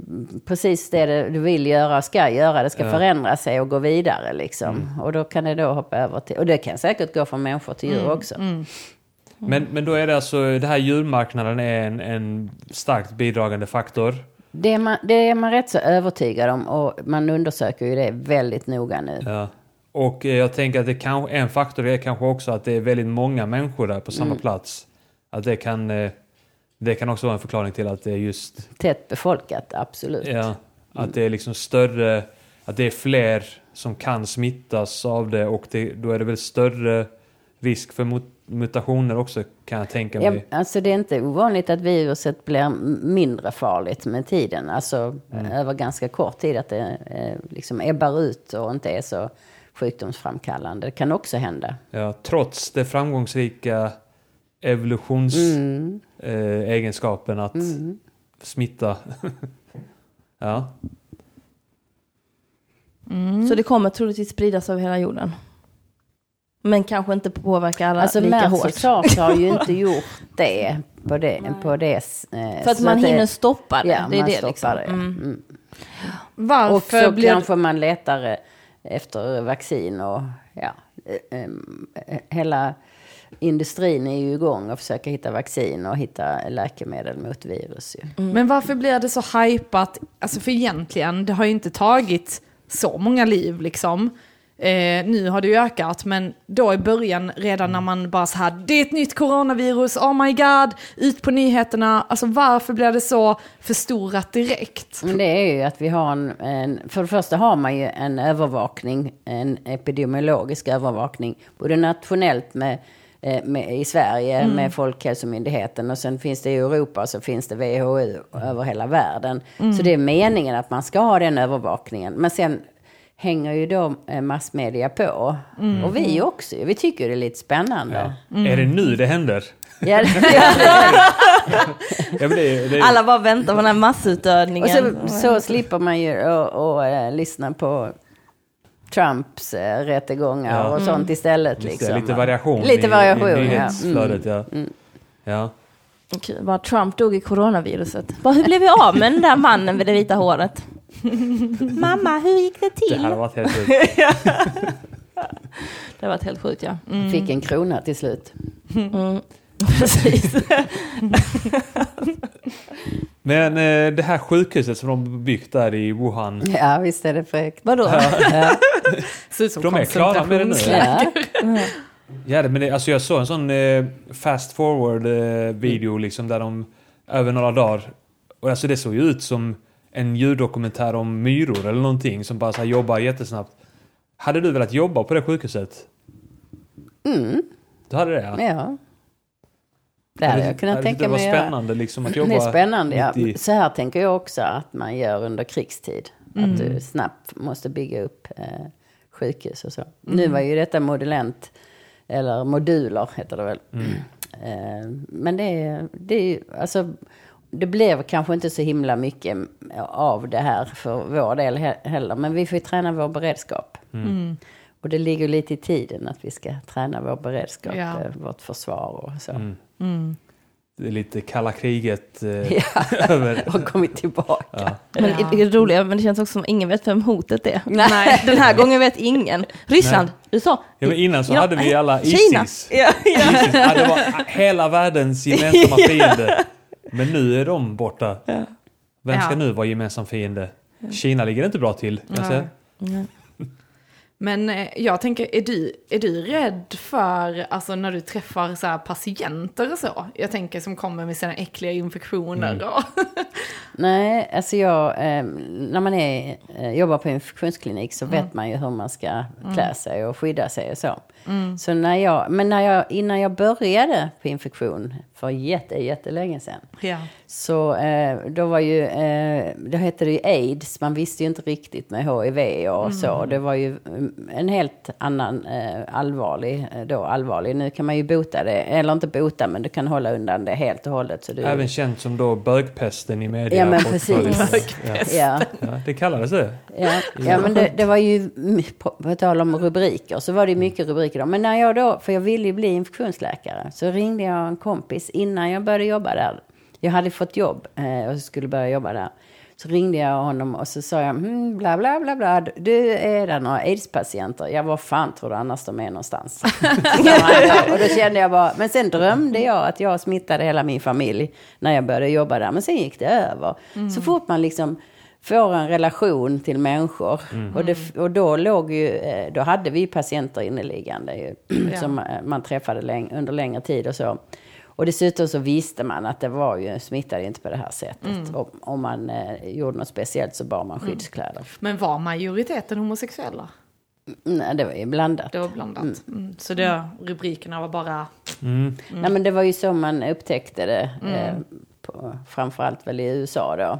precis det det du vill göra, ska göra. Det ska Ja. förändra sig och gå vidare liksom. Och då kan det då hoppa över till, och det kan säkert gå från människor till djur också. Men, men då är det alltså, det här djurmarknaden är en, en starkt bidragande faktor. Det, är man, det är man rätt så övertygad om och man undersöker ju det väldigt noga nu. Ja. Och eh, jag tänker att det kan, en faktor är kanske också att det är väldigt många människor där på samma plats. Att det kan, eh, det kan också vara en förklaring till att det är just Tätt befolkat, absolut. Ja, att det är liksom större, att det är fler som kan smittas av det och det, då är det väl större risk för mut mutationer också kan jag tänka Ja, mig. alltså det är inte ovanligt att viruset blir mindre farligt med tiden. Alltså över ganska kort tid att det eh, liksom ebbar ut och inte är så sjukdomsframkallande. Det kan också hända. Ja, trots det framgångsrika evolutionsegenskapen eh, egenskapen att smitta. ja. Så det kommer troligtvis spridas över hela jorden. Men kanske inte påverka alla Alltså lika och hårt. sars har ju inte gjort det på det. På det eh, För att så man det- hinner stoppa det. Ja, det är man det stoppar liksom. det. Mm. Mm. Och varför så blir kanske man letar eh, efter vaccin och ja, eh, eh, hela industrin är ju igång och försöker hitta vaccin och hitta läkemedel mot virus. Ju. Men varför blir det så hypat? Alltså för egentligen, det har ju inte tagit så många liv liksom. Eh, nu har det ju ökat, men då i början, redan när man bara så här, det är ett nytt coronavirus, oh my god, ut på nyheterna. Alltså varför blir det så förstorat direkt? Men det är ju att vi har en, en, för det första har man ju en övervakning, en epidemiologisk övervakning, både nationellt med, eh, med, i Sverige med Folkhälsomyndigheten och sen finns det i Europa och så finns det WHO över hela världen. Så det är meningen att man ska ha den övervakningen. Men sen hänger ju då eh, massmedia på. Och vi också. Vi tycker det är lite spännande. Är det nu det händer? Ja, det, Ja, men det, det, Alla bara väntar på den här massutdödningen. Och så, så slipper man ju att eh, lyssna på Trumps uh, rättegångar Ja. och sånt istället. Just det, Liksom. lite variation, Lite i, variation, i ja. Mm. nyhetsflödet. Ja. Ja. Okej, bara Trump dog i coronaviruset. Bara, hur blev vi av med den där mannen med det vita håret? Mamma, hur gick det Det till? här har varit helt sjukt. Det har varit helt sjukt ja. Fick en krona till slut. Mm. Precis. Men eh, det här sjukhuset som de byggt där i Wuhan. Ja, visst är det fräckt. Vadå? Ja. Som De är klara med det nu. Ja. Ja, det- men det, alltså jag såg en sån eh, fast forward eh, video liksom där de över några dagar. Och alltså det såg ju ut som en ljuddokumentär om myror eller någonting som bara så här jobbar jättesnabbt. Hade du velat jobba på det sjukhuset? Mm, Du hade det? Ja. ja. Det hade jag kunnat tänka Det var mig att göra. spännande liksom att jobba. Det är spännande, ja. i- Så här tänker jag också att man gör under krigstid. Mm. Att du snabbt måste bygga upp eh, sjukhus och så. Nu var ju detta modulent, eller moduler heter det väl. Mm. Eh, men det är, det är ju, alltså, det blev kanske inte så himla mycket av det här för vår del he- heller. Men vi får ju träna vår beredskap. Mm. Och det ligger lite i tiden att vi ska träna vår beredskap, Ja. eh, vårt försvar och så. Mm. Det är lite kalla kriget eh, Ja, över. och kommit tillbaka. Ja. Men Ja. det är roliga, men det känns också som ingen vet vem hotet är. Nej. Den här gången vet ingen. Ryssland, USA. Ja, men innan så Ja, hade vi alla Kina. Isis. Ja, ja. Isis. Ja, det var hela världens gemensamma fiende. Men nu är de borta. Vem ska nu vara gemensam fiende? Kina ligger inte bra till. Kan jag säga. Men eh, jag tänker, är du, är du rädd för, alltså när du träffar så patienter och så? Jag tänker som kommer med sina äckliga infektioner Mm. Nej, alltså jag, eh, när man är, eh, jobbar på infektionsklinik så vet man ju hur man ska klä sig och skydda sig och så. så när jag, men när jag, innan jag började på infektion för jätte, jättelänge sedan. ja. Så eh, då var ju, eh, då hette det ju aids, man visste ju inte riktigt med hiv och så. Det var ju mm, en helt annan eh, allvarlig, eh, då allvarlig. Nu kan man ju bota det, eller inte bota men du kan hålla undan det helt och hållet. Så du, Även känt som då bögpesten i media. Ja, men precis. 80-talet. Ja. ja, Ja, det kallades det. Ja, ja men det, det var ju, på, på tal om rubriker, så var det ju mycket rubriker då. Men när jag då, för jag ville ju bli infektionsläkare, så ringde jag en kompis innan jag började jobba där. Jag hade fått jobb eh, och skulle börja jobba där. Så ringde jag honom och så sa jag, hmm, bla bla bla bla, du är det några aids-patienter? Ja, vad fan tror du annars de är någonstans? och då kände jag bara, men sen drömde jag att jag smittade hela min familj när jag började jobba där. Men sen gick det över. Så fort man liksom får en relation till människor. Och, det, och då låg ju, eh, då hade vi patienter inneliggande ju, Ja. som eh, man träffade läng- under längre tid och så. Och dessutom så visste man att det var ju, smittade inte på det här sättet. Och, om man eh, gjorde något speciellt så bar man skyddskläder. Men var majoriteten homosexuella? Nej, det var ju blandat. Det var blandat. Mm. Så det, rubrikerna var bara... Nej, men det var ju så man upptäckte det. Eh, på, framförallt väl i USA då.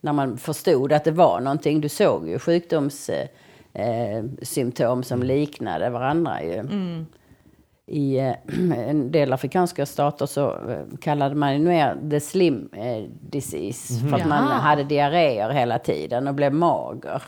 När man förstod att det var någonting. Du såg ju sjukdomssymptom eh, symptom som liknade varandra ju. I eh, en del afrikanska stater så eh, kallade man det mer the slim eh, disease. För att man Jaha. hade diarréer hela tiden och blev mager.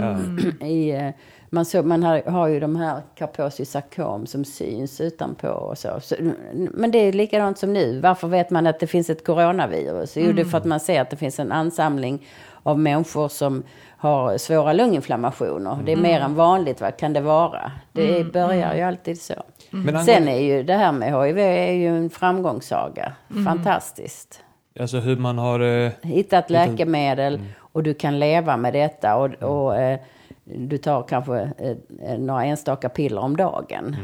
Ja. I, eh, man, så, man har, har ju de här sarkom som syns utanpå och så. så. Men det är likadant som nu. Varför vet man att det finns ett coronavirus? Jo, det är för att man ser att det finns en ansamling av människor som har svåra lunginflammationer. Det är mer än vanligt, vad kan det vara? Det börjar ju alltid så. Angående- Sen är ju det här med HIV är ju en framgångssaga. Fantastiskt Alltså hur man har... Eh, hittat läkemedel och du kan leva med detta och, och eh, du tar kanske eh, några enstaka piller om dagen.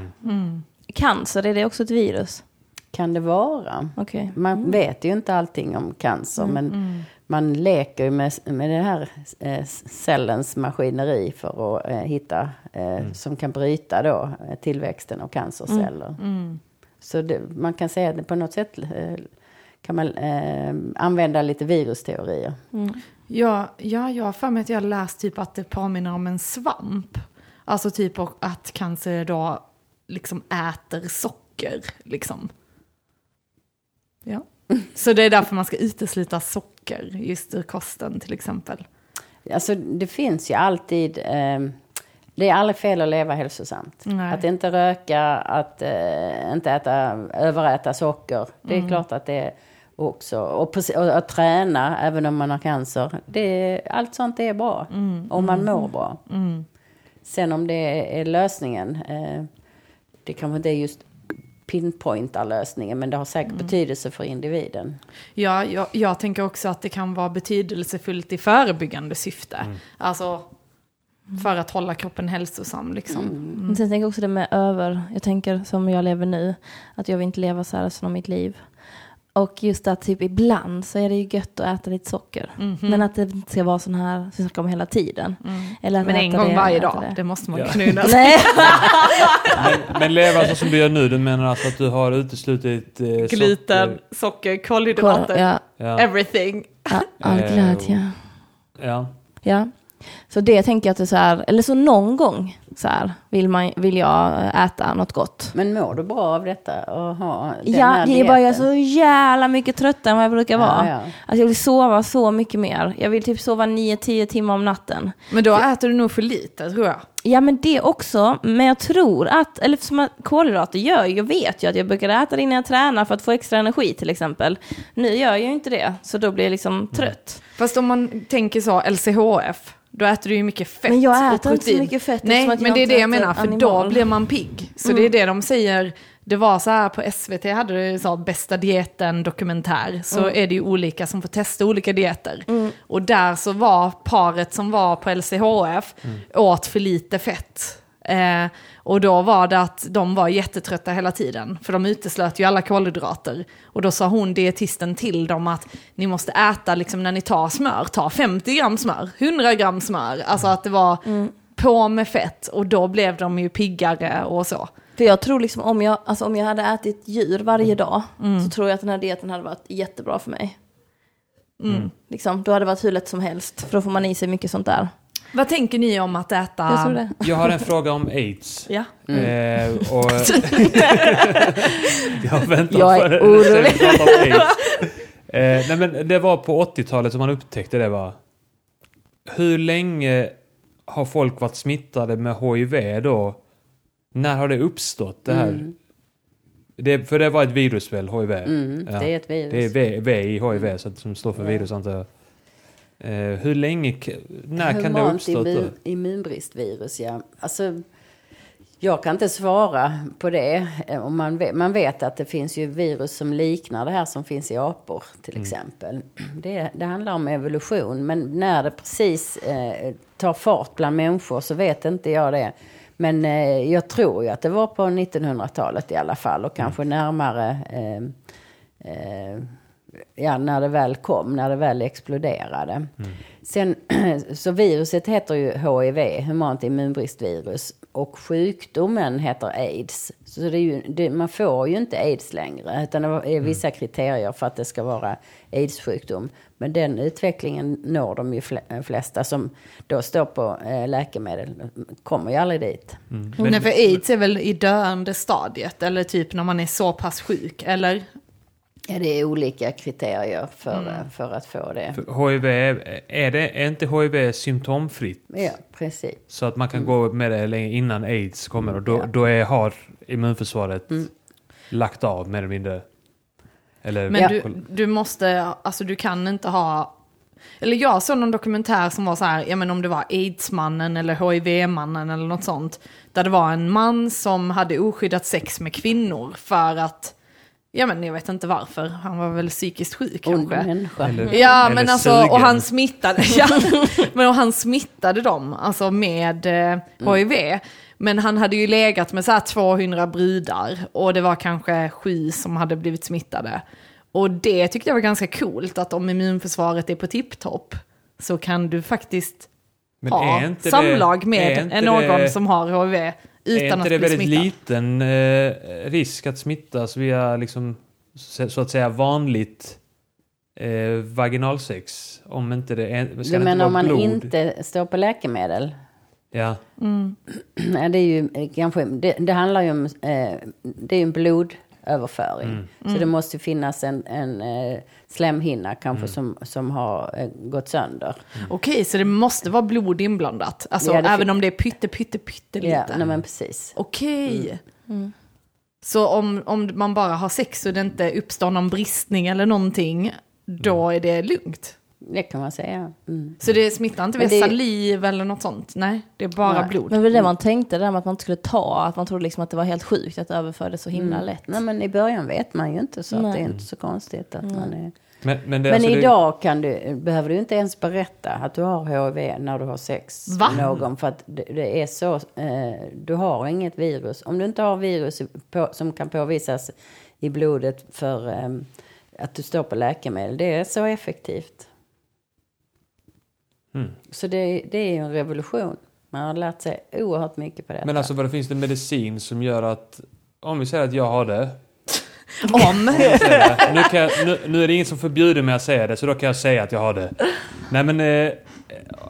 Cancer, är det också ett virus? Kan det vara? Okej. Man vet ju inte allting om cancer men man leker ju med, med den här eh, cellens maskineri för att eh, hitta eh, som kan bryta då tillväxten av cancerceller. Så det, man kan säga att på något sätt eh, kan man eh, använda lite virusteorier. Ja, ja, jag har för mig att jag läst typ att det påminner om en svamp. Alltså typ och att cancer då liksom äter socker, liksom. Ja. Så det är därför man ska utesluta socker just ur kosten till exempel. Alltså det finns ju alltid, eh, det är aldrig fel att leva hälsosamt. Nej. Att inte röka, att eh, inte äta, överäta socker. Det är Mm. klart att det också, och, och att träna även om man har cancer. Det, allt sånt är bra. Mm. Om man mår bra. Sen om det är lösningen, eh, det kanske inte är just pinpointar lösningen, men det har säkert betydelse för individen. Ja, jag, jag tänker också att det kan vara betydelsefullt i förebyggande syfte. Alltså för att hålla kroppen hälsosam liksom. Men sen tänker jag också det med över, jag tänker som jag lever nu, att jag vill inte leva så här resten av mitt liv. Och just att typ ibland så är det ju gött att äta lite socker. Men att det inte ska vara sån här, som vi snackar om hela tiden. Eller att Men en gång det, varje dag, det. det måste man Ja. Nej, Men, men leva så som du gör nu, du menar alltså att du har uteslutit eh, Gluten, socker? socker, kolhydrater, ja, Ja. everything. ja, all Eh, glädje. ja. Ja. Så det tänker jag att det är så här, eller så någon gång så här, vill, man, vill jag äta något gott. Men mår du bra av detta? Och ha den Ja, här det är bara jag är så jävla mycket tröttare än vad jag brukar vara. Ja, ja. Alltså jag vill sova så mycket mer. Jag vill typ sova 9-10 timmar om natten. Men då äter du nog för lite tror jag. Ja men det också, men jag tror att, eller som att kolhydrater gör, jag vet ju att jag brukar äta det innan jag tränar för att få extra energi till exempel. Nu gör jag ju inte det, så då blir jag liksom trött. Fast om man tänker så, LCHF, då äter du ju mycket fett Men jag och äter inte så mycket fett Nej, men det är det jag menar, för då animal. blir man pigg. Så det är det de säger, det var så här på SVT, hade det så här, bästa dieten dokumentär, så är det ju olika som får testa olika dieter. Och där så var paret som var på LCHF, åt för lite fett. Eh, och då var det att de var jättetrötta hela tiden, för de uteslöt ju alla kolhydrater. Och då sa hon, dietisten, till dem att ni måste äta, liksom när ni tar smör, ta 50 gram smör, 100 gram smör. Alltså att det var på med fett, och då blev de ju piggare och så. För jag tror liksom om jag, alltså om jag hade ätit djur varje Mm. dag så tror jag att den här dieten hade varit jättebra för mig. Mm. Liksom, då hade det varit hur lätt som helst, för då får man i sig mycket sånt där. Vad tänker ni om att äta... Jag tror det. Jag har en fråga om aids. Ja. Eh, och, jag väntar Jag är orolig. Eh, nej men det var på 80-talet som man upptäckte det va? Hur länge har folk varit smittade med HIV då? När har det uppstått det här? Det, för det var ett virus väl, HIV? Mm, Ja. Det är ett virus. Det är V, v i HIV så att, som står för virus antar jag. Eh, hur länge, när kan det ha Humant uppstått då? immun, immunbristvirus, ja. Alltså, jag kan inte svara på det. Eh, man, vet, man vet att det finns ju virus som liknar det här som finns i apor till exempel. Det, det handlar om evolution, men när det precis eh, tar fart bland människor så vet inte jag det. Men eh, jag tror ju att det var på 1900-talet i alla fall och kanske närmare eh, eh, ja, när det väl kom, när det väl exploderade. Sen, så viruset heter ju HIV, humant immunbristvirus, och sjukdomen heter aids. Så det är ju, det, man får ju inte aids längre, utan det är vissa kriterier för att det ska vara aids-sjukdom. Men den utvecklingen når de ju fle- flesta som då står på eh, läkemedel, kommer ju aldrig dit. Men- Nej, för aids är väl i döende stadiet, eller typ när man är så pass sjuk, eller? Ja, det är olika kriterier för, för att få det. För HIV, är, det, är inte HIV symptomfritt? Ja, precis. Så att man kan gå med det länge innan aids kommer och då, Ja. då är, har immunförsvaret lagt av mer eller mindre? Eller, Men Ja. du, du måste, alltså du kan inte ha... Eller jag såg någon dokumentär som var så här, ja men om det var aidsmannen eller hiv-mannen eller något sånt. Där det var en man som hade oskyddat sex med kvinnor för att, ja men jag vet inte varför, han var väl psykiskt sjuk Ond kanske. människa. Eller- Ja men alltså, sugen. och han smittade, ja, men och han smittade dem, alltså med eh, HIV. Men han hade ju legat med så här 200 brudar och det var kanske sju som hade blivit smittade. Och det tyckte jag var ganska coolt, att om immunförsvaret är på tipptopp så kan du faktiskt Men ha samlag med någon det, som har HIV Är utan inte att det bli väldigt smittad. liten eh, risk att smittas via liksom, så, så att säga vanligt eh, vaginalsex? Om inte det är, ska Du inte menar om man blod? inte står på läkemedel? Ja. Nej, det är ju eh, kanske, det, det handlar ju om, eh, det är en blodöverföring. Mm. Så det måste finnas en, en eh, slemhinna kanske Mm. som, som har eh, gått sönder. Okej, så det måste vara blod inblandat? Alltså Ja, även om det är pytte, pytte, pytte lite? Ja, nej men precis. Okej. Så om, om man bara har sex och det inte uppstår någon bristning eller någonting, då är det lugnt? Det kan man säga. Mm. Så det smittar inte via det- saliv eller något sånt? Nej, det är bara Nej. blod. Men det var det man tänkte, det där med att man inte skulle ta, att man trodde liksom att det var helt sjukt att det så himla lätt. Nej, men i början vet man ju inte så att det är inte så konstigt att man är... Men, men, det, Men alltså, det- idag kan du, behöver du inte ens berätta att du har HIV när du har sex Va? med någon. För att det, det är så, eh, du har inget virus. Om du inte har virus på, som kan påvisas i blodet för eh, att du står på läkemedel. Det är så effektivt. Mm. Så det, det är ju en revolution. Man har lärt sig oerhört mycket på detta. Men alltså vad finns det medicin som gör att... Om vi säger att jag har det. Om. det. Nu, kan jag, nu, nu är det ingen som förbjuder mig att säga det, så då kan jag säga att jag har det. Nej men, eh,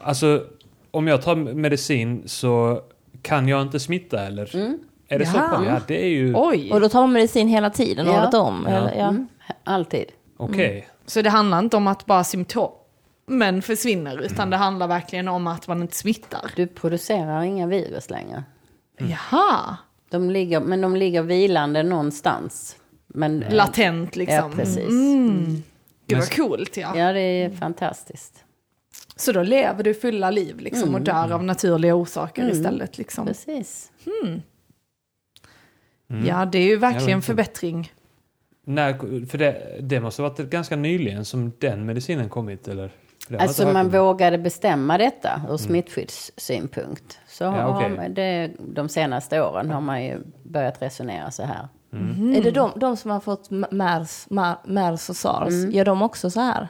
alltså om jag tar medicin så kan jag inte smitta eller? Mm. Är det så? Jaha. Ja, det är ju... Oj. Och då tar man medicin hela tiden, Ja. året om? Ja. Eller, ja. Mm, alltid. Okej. Så det handlar inte om att bara symptomen försvinner, utan det handlar verkligen om att man inte smittar. Du producerar inga virus längre. Jaha. De ligger, men de ligger vilande någonstans. Men, Latent liksom. Ja, precis. Mm. Gud Men- vad coolt ja. Ja, det är fantastiskt. Så då lever du fulla liv liksom och dör av naturliga orsaker Mm. istället liksom. Precis. Ja, det är ju verkligen förbättring. När, för det, det måste ha varit ganska nyligen som den medicinen kommit eller? Alltså man vågade bestämma detta ur smittskyddssynpunkt. Så Ja, har okej. man det, de senaste åren har man ju börjat resonera så här. Är det de, de som har fått mers, mers och sars, Mm. gör de också så här?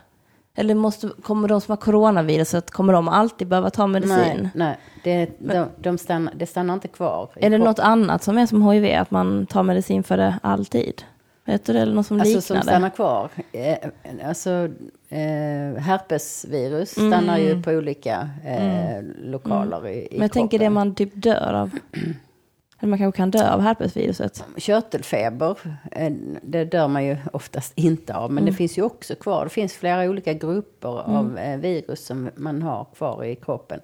Eller måste, kommer de som har coronaviruset, kommer de alltid behöva ta medicin? Nej, nej det, de, de stannar, det stannar inte kvar. Är det något annat som är som hiv, att man tar medicin för det alltid? Vet du det? Eller något som Alltså liknar som stannar kvar. Eh, alltså eh, herpesvirus Mm. stannar ju på olika eh, lokaler i, i Men jag tänker det kroppen. man typ dör av. Eller man kanske kan dö av herpesviruset. Körtelfeber, eh, det dör man ju oftast inte av. Men det finns ju också kvar. Det finns flera olika grupper av eh, virus som man har kvar i kroppen.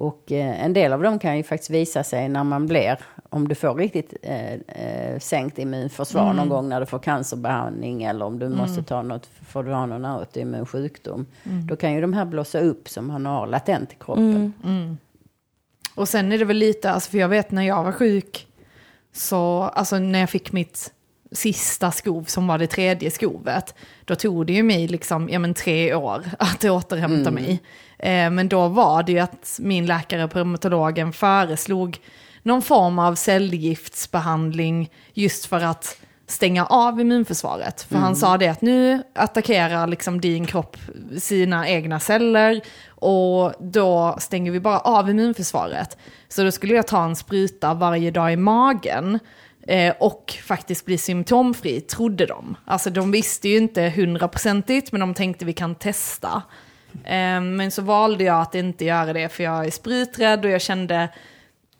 Och eh, en del av dem kan ju faktiskt visa sig när man blir, om du får riktigt eh, eh, sänkt immunförsvar någon gång när du får cancerbehandling eller om du måste ta något, får du ha någon autoimmun sjukdom. Då kan ju de här blossa upp som man har latent i kroppen. Och sen är det väl lite, alltså för jag vet när jag var sjuk, så, alltså när jag fick mitt sista skov som var det tredje skovet, då tog det ju mig liksom, ja men tre år att återhämta mig. Eh, men då var det ju att min läkare på reumatologen föreslog någon form av cellgiftsbehandling just för att stänga av immunförsvaret. För han sa det att nu attackerar liksom din kropp sina egna celler och då stänger vi bara av immunförsvaret. Så då skulle jag ta en spruta varje dag i magen eh, och faktiskt bli symptomfri, trodde de. Alltså de visste ju inte hundraprocentigt, men de tänkte vi kan testa. Eh, men så valde jag att inte göra det, för jag är spruträdd och jag kände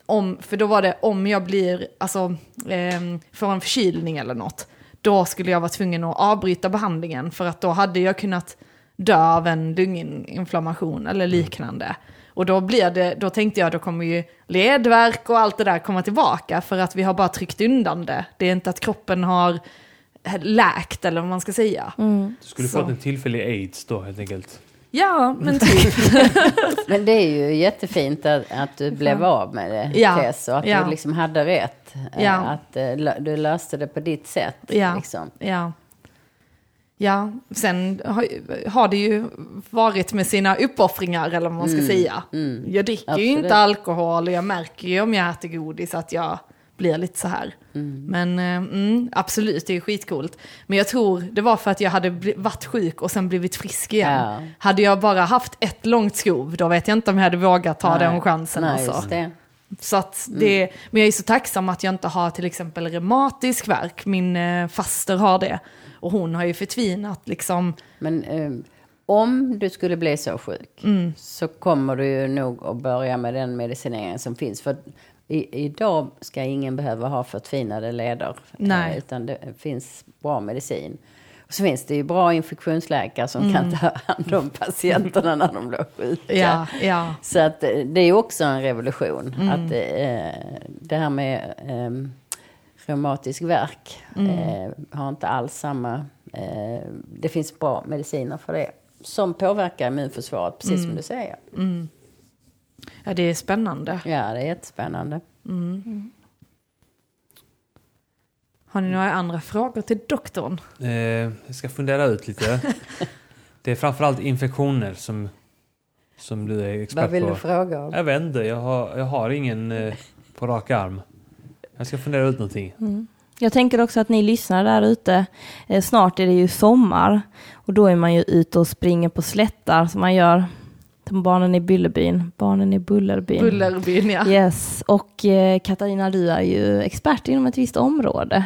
om, för då var det om jag blir, alltså, eh, får en förkylning eller något, då skulle jag vara tvungen att avbryta behandlingen för att då hade jag kunnat dö av en lunginflammation eller liknande. Och då, blir det, då tänkte jag då kommer ju ledvärk och allt det där komma tillbaka för att vi har bara tryckt undan det. Det är inte att kroppen har läkt eller vad man ska säga. Du skulle Så. fått en tillfällig aids då helt enkelt. Ja, men typ. Men det är ju jättefint att, att du blev av med det, Ja, Tess, och att ja. du liksom hade rätt. eh, Ja. Att eh, du löste det på ditt sätt. Ja. Liksom. Ja. Ja, sen har, har det ju varit med sina uppoffringar eller vad man ska säga. Jag dricker ju Absolut. inte alkohol och jag märker ju om jag äter godis att jag blir lite så här. Men eh, mm, absolut, det är skitcoolt. Men jag tror det var för att jag hade varit sjuk och sen blivit frisk igen. Ja. Hade jag bara haft ett långt skov, då vet jag inte om jag hade vågat ta den chansen. Nej, alltså. Så att det, Men jag är så tacksam att jag inte har till exempel reumatisk värk. Min eh, faster har det. Och hon har ju förtvinat liksom. Men eh, om du skulle bli så sjuk Mm. så kommer du ju nog att börja med den medicinering som finns. För i, idag ska ingen behöva ha förtvinade leder. eh, Nej. Utan det finns bra medicin. Och så finns det ju bra infektionsläkare som Mm. kan ta hand om patienterna när de blir sjuka. Ja, ja. Så att eh, det är också en revolution. Mm. Att eh, det här med eh, reumatisk värk Mm. eh, har inte alls samma... Eh, det finns bra mediciner för det. som påverkar immunförsvaret, precis som du säger. Ja, det är spännande. Ja, det är jättespännande. Har ni några andra frågor till doktorn? Eh, jag ska fundera ut lite. Det är framförallt infektioner som, som du är expert Vad vill på. du fråga om? Jag vet inte, jag har, jag har ingen eh, på rak arm. Jag ska fundera ut någonting. Jag tänker också att ni lyssnar där ute. Eh, snart är det ju sommar och då är man ju ute och springer på slättar som man gör. Som barnen i Bullerbyn, barnen i Bullerbyn. Bullerbyn, ja. Yes, och eh, Katarina du är ju expert inom ett visst område.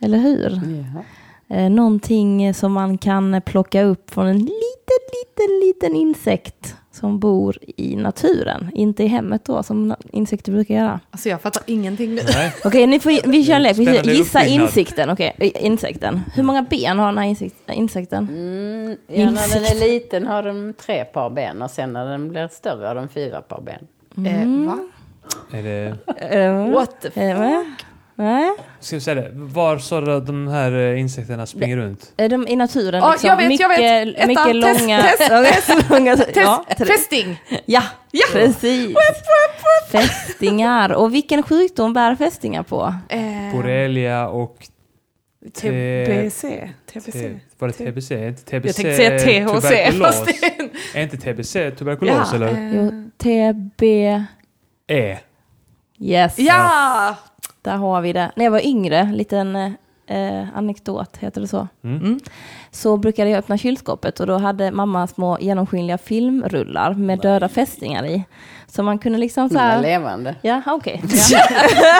Eller hur? Jaha. Eh, någonting som man kan plocka upp från en liten, liten, liten insekt som bor i naturen. Inte i hemmet då, som insekter brukar göra. Alltså jag fattar ingenting nu. Nej, Okej, ni får, vi kör en lek. Gissa. Okej, eh, insekten. Hur många ben har den här insekt, insekten? Mm, ja, när den är liten har den tre par ben och sen när den blir större har den fyra par ben. Eh, va? är det... Eh, What the eh, va? Nej. Ska vi säga det? Var att de här eh, insekterna springer runt? Är de i naturen Ja, liksom? jag vet, mycket, jag vet. Etta, mycket test, långa... test, test, långa ja, ja, Ja. precis. Fästingar. Och vilken sjukdom bär fästingar på? Eh, Borrelia och... TBC. TBC. Var det TBC? Är inte TBC Jag tänkte säga THC. tuberkulos? Fast det... Är inte TBC tuberkulos eller? Jo, TB... E. Yes, Ja! Där har vi det. När jag var yngre, liten eh, anekdot, heter det så? Mm. Så brukade jag öppna kylskåpet och då hade mamma små genomskinliga filmrullar med döda fästingar i. Så man kunde liksom så här... levande. Ja, okej.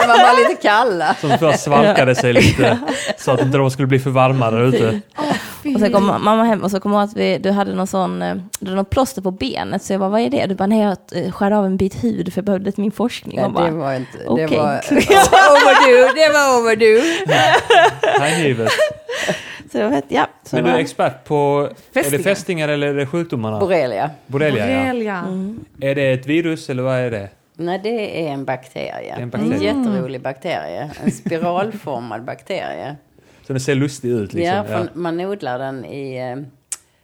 De var bara lite kalla. Som svalkade sig lite. Så att inte de skulle bli för varma där ute. Och sen kom mamma hem och så kom hon att vi, du hade någon sån, eh, du hade något plåster på benet. Så jag bara, vad är det? Du bara, nej jag eh, skär av en bit hud för jag behövde min forskning. Ja, Och bara, det var inte... Det var overdue. Det var overdue. Hängivet. Så jag vet, ja. Så Men du är expert på... Är det Fästingar. fästingar eller är det sjukdomarna? Borrelia. Borrelia, ja. Borrelia. Är det ett virus eller vad är det? Nej, det är en bakterie. är en en, bakterie. jätterolig bakterie. En spiralformad bakterie. Så den ser lustig ut liksom. ja, Ja. för man odlar den i... eh,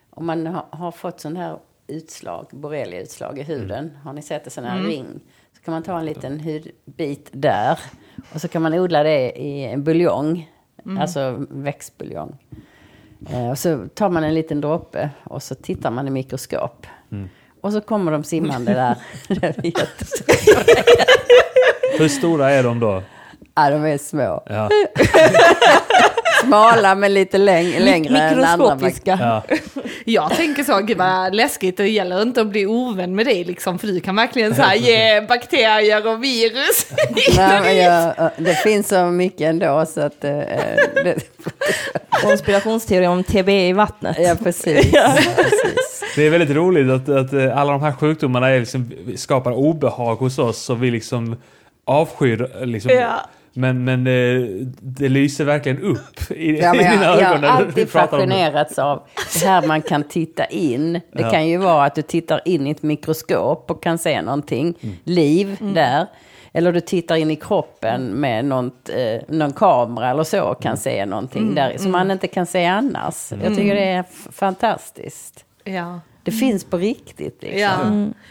Om man har, fått sån här utslag, borreliautslag i huden. Har ni sett en sån här ring? Så kan man ta en liten hudbit där. Och så kan man odla det i en buljong. Alltså växtbuljong. Eh, och så tar man en liten droppe och så tittar man i mikroskop. Och så kommer de simmande där. Hur stora är de då? Ja, de är små. Ja. Smala men lite läng längre än andra Mikroskopiska. ja. Jag tänker så, gud vad läskigt, det gäller inte att bli ovän med dig liksom, för du kan verkligen så här ge bakterier och virus. Nej, men jag, det finns så mycket ändå så att... eh, det, Konspirationsteori om TB i vattnet. ja, precis. precis. Det är väldigt roligt att, att eh, alla de här sjukdomarna är liksom, skapar obehag hos oss och vi liksom avskyr. Liksom. Ja. Men, men det, det lyser verkligen upp i, Ja, i dina jag, jag ögon har alltid fascinerats av det här man kan titta in. Det Ja. kan ju vara att du tittar in i ett mikroskop och kan se någonting, Mm. liv där. Eller du tittar in i kroppen med något, eh, någon kamera eller så och kan se någonting där som man inte kan se annars. Jag tycker det är fantastiskt. Ja. Det finns på riktigt. Liksom. Ja.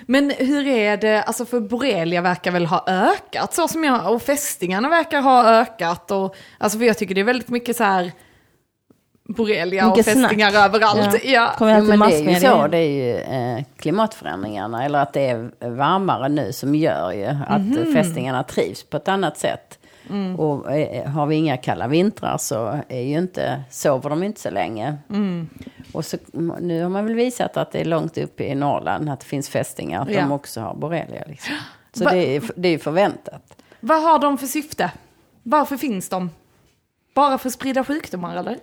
Men hur är det, alltså för borrelia verkar väl ha ökat så som jag, och fästingarna verkar ha ökat och, alltså för jag tycker det är väldigt mycket så här borrelia och Mycket fästingar snack. överallt. Ja. Ja. Kommer jag till men det är ju så, det är ju eh, klimatförändringarna eller att det är varmare nu som gör ju att Mhm. fästingarna trivs på ett annat sätt. Mm. Och eh, har vi inga kalla vintrar så är ju inte, sover de inte så länge. Mm. Och så, nu har man väl visat att det är långt upp i Norrland att det finns fästingar, att Ja. de också har borrelia. Liksom. Så Va- det är, det är ju förväntat. Vad har de för syfte? Varför finns de? Bara för att sprida sjukdomar eller?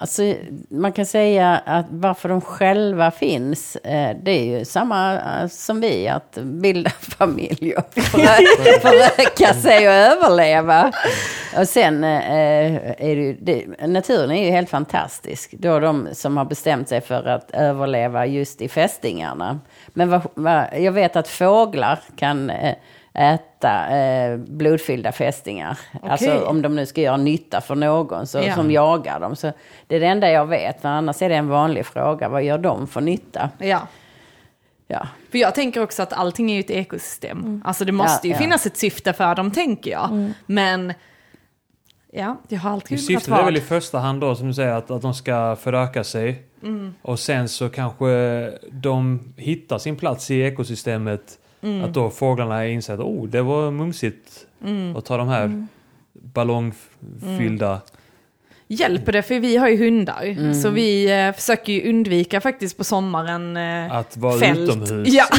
Alltså, man kan säga att varför de själva finns, eh, det är ju samma eh, som vi, att bilda familj och förö- föröka sig och överleva. Och sen eh, är det, det, naturen är ju helt fantastisk. Då de som har bestämt sig för att överleva just i fästingarna. Men vad, vad, jag vet att fåglar kan eh, äta eh, blodfyllda fästingar. Alltså om de nu ska göra nytta för någon så, Ja. som jagar dem. Så det är det enda jag vet. Men annars är det en vanlig fråga. Vad gör de för nytta? Ja. Ja. För jag tänker också att allting är ju ett ekosystem. Alltså det måste Ja, ju ja. finnas ett syfte för dem, tänker jag. Men, ja, jag har alltid Syftet är väl i första hand då, som du säger, att, att de ska föröka sig. Och sen så kanske de hittar sin plats i ekosystemet. Att då fåglarna inser att oh, det var mumsigt att ta de här ballongfyllda... Hjälper det? För vi har ju hundar. Mm. Så vi eh, försöker ju undvika faktiskt på sommaren eh, Att vara fält. utomhus. Ja.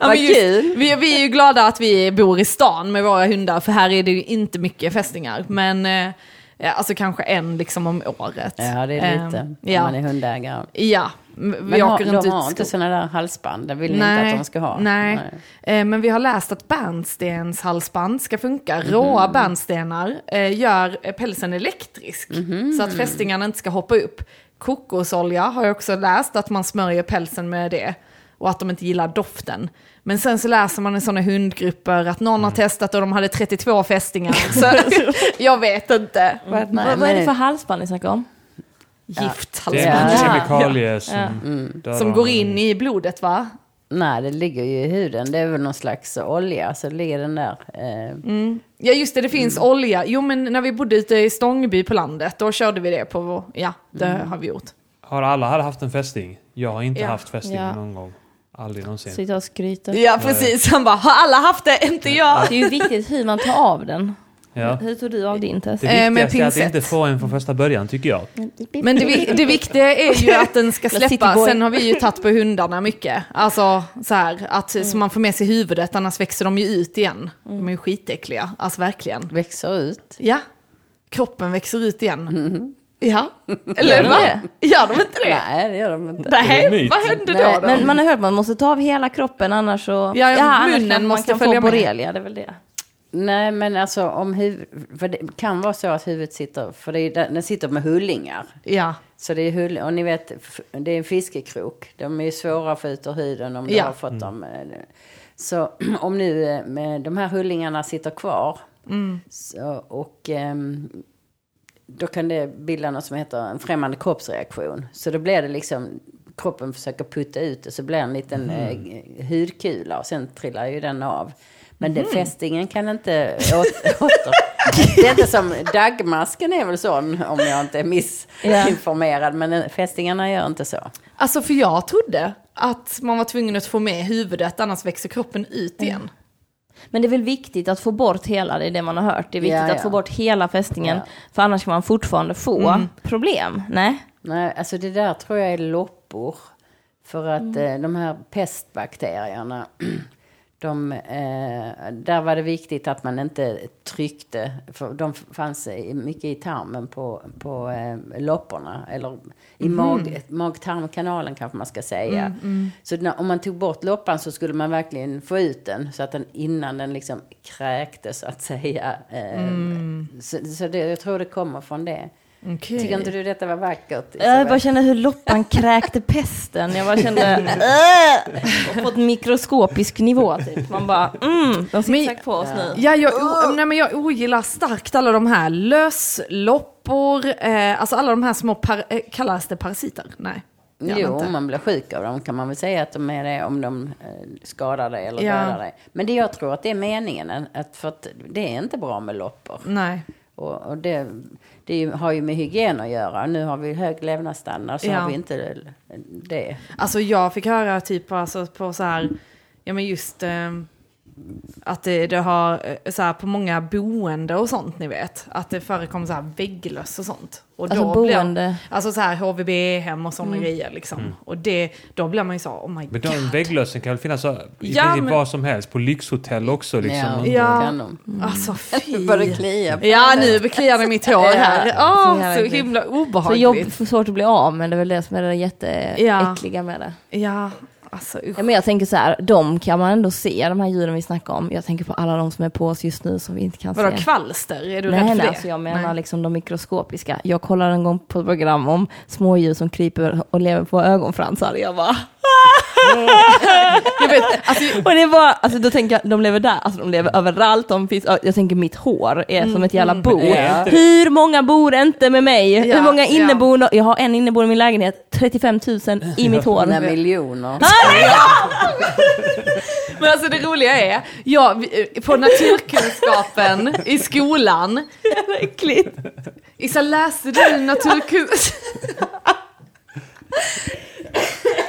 ja, Vad just, kul. vi, vi är ju glada att vi bor i stan med våra hundar, för här är det ju inte mycket fästingar. Men eh, ja, alltså kanske en liksom om året. Ja, det är lite. Eh, om ja. man är hundägare. Ja, m- vi Men har, de inte har inte sådana där halsband. Det vill ni inte att de ska ha. Nej. Eh, men vi har läst att bärnstenshalsband ska funka. Råa bärnstenar eh, gör pälsen elektrisk. Så att fästingarna inte ska hoppa upp. Kokosolja har jag också läst att man smörjer pälsen med det. Och att de inte gillar doften. Men sen så läser man i sådana hundgrupper att någon har testat och de hade 32 fästingar. Så jag vet inte. Vad, vad är det men- för halsband ni snackar om? Det är en Ja. kemikalie som, dödar Som går in i blodet va? Nej, det ligger ju i huden. Det är väl någon slags olja. Så ligger den där. Eh, Ja just det, det finns olja. Jo men när vi bodde ute i Stångby på landet, då körde vi det på vår, ja det har vi gjort. Har alla här haft en fästing? Jag har inte Ja. haft fästing Ja. någon gång. Aldrig någonsin. Sitta och skryta. Ja precis, han bara, har alla haft det? Inte jag. Det är ju viktigt hur man tar av den. Ja. Hur tog du av din test? Det Eh, med viktigaste är att inte få en från första början, tycker jag. Men det, det viktiga är ju att den ska släppa, sen har vi ju tagit på hundarna mycket. Alltså så här, att, så man får med sig huvudet, annars växer de ju ut igen. De är ju skitäckliga, alltså verkligen. växer ut. Ja, kroppen växer ut igen. Ja, Gör eller de va? det? Gör de inte det? Nej, det gör de inte. Nej, vad hände då? Nej, då? men man har hört att man måste ta av hela kroppen annars så... Ja, annars munnen kan, man måste kan få följa med. borrelia, det är väl det. Nej, men alltså om huvud, för det kan vara så att huvudet sitter, för det är, den sitter med hullingar. Ja, Så det är hull, och ni vet, det är en fiskekrok. De är ju svåra att få ut ur huden om du Ja. har fått dem. eh, Så om nu eh, med de här hullingarna sitter kvar så, och ehm, då kan det bilda något som heter en främmande kroppsreaktion. Så då blir det liksom, kroppen försöker putta ut det så blir det en liten eh, hudkula och sen trillar ju den av. Men den fästingen kan inte åt, åter... Det är inte som dagmasken är väl sån om jag inte är missinformerad. Men fästingarna gör inte så. alltså för jag trodde att man var tvungen att få med huvudet, annars växer kroppen ut igen. Men det är väl viktigt att få bort hela, det är det man har hört. Det är viktigt Ja, ja. att få bort hela fästingen. Ja. För annars kan man fortfarande få problem. Nej? Nej, alltså det där tror jag är loppor. För att eh, de här pestbakterierna, de, eh, där var det viktigt att man inte tryckte, för de fanns mycket i tarmen på, på eh, lopporna, eller i mag, mag-tarmkanalen kanske man ska säga. Så när, om man tog bort loppan så skulle man verkligen få ut den, så att den innan den liksom kräktes så att säga. Eh, Så, så det, jag tror det kommer från det. Okej. Tycker inte du detta var vackert? Jag Isabel? bara kände hur loppan kräkte pesten. Jag bara kände... äh, och på ett mikroskopisk nivå typ. Man bara mm, de Men- sitter på oss nu. Ja, jag, o, nej, men jag ogillar starkt alla de här lösloppor, eh, alltså alla de här små, par, eh, kallas det parasiter? Nej. Jo, inte. om man blir sjuk av dem kan man väl säga att de är det om de eh, skadar dig eller Ja. dödar dig. Men det jag tror att det är meningen, att för att det är inte bra med loppor. Nej. Och, och det, det har ju med hygien att göra. Nu har vi hög levnadsstandard så Ja. har vi inte det. Alltså jag fick höra typ alltså, på så här, ja men just eh, att det, det har eh, så här på många boende och sånt ni vet. Att det förekommer så här vägglöss och sånt. Och Alltså boende. Mm. Blir, alltså så här HVB-hem och sådana grejer liksom. Och det, då blir man ju så, oh my Men god. de vägglössen kan väl finnas så, i Ja, men- vad som helst. På lyxhotell också liksom. Ja, Ja. det kan de. Alltså fy. Börjar klia. på Ja det. nu kliar det mitt hår här. Ja, Åh, så jävla så himla Så obehagligt. jobb, för svårt att bli av med, det är väl det som är det Ja. jätteäckliga med det. Ja, alltså usch. Ja, men jag tänker så här, de kan man ändå se, de här djuren vi snackar om. Jag tänker på alla de som är på oss just nu som vi inte kan Vadå se. kvalster? Är du nej, rädd för nej, det? alltså jag menar Nej. liksom de mikroskopiska. Jag kollade en gång på ett program om smådjur som kryper och lever på ögonfransar. Jag bara... Jag vet, alltså, Och det var, alltså då tänker jag, de lever där, alltså de lever överallt. De finns, jag tänker mitt hår är som ett jävla bo. är inte det- Hur många bor inte med mig? Ja, Hur många ja. inneboende, jag har en inneboende i min lägenhet, 35 000 i mitt hår. Några miljoner. Men alltså det roliga är, jag, vi- på naturkunskapen i skolan, Äckligt. Issa läste du naturkunskap?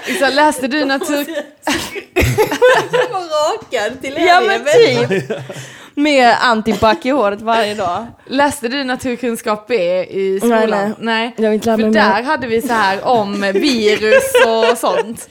Issa läste du natur... Rakad till Ja men typ. Med antibac i håret varje dag. Läste du naturkunskap B i skolan? Nej, nej. Jag lära För där hade vi så här om virus och sånt.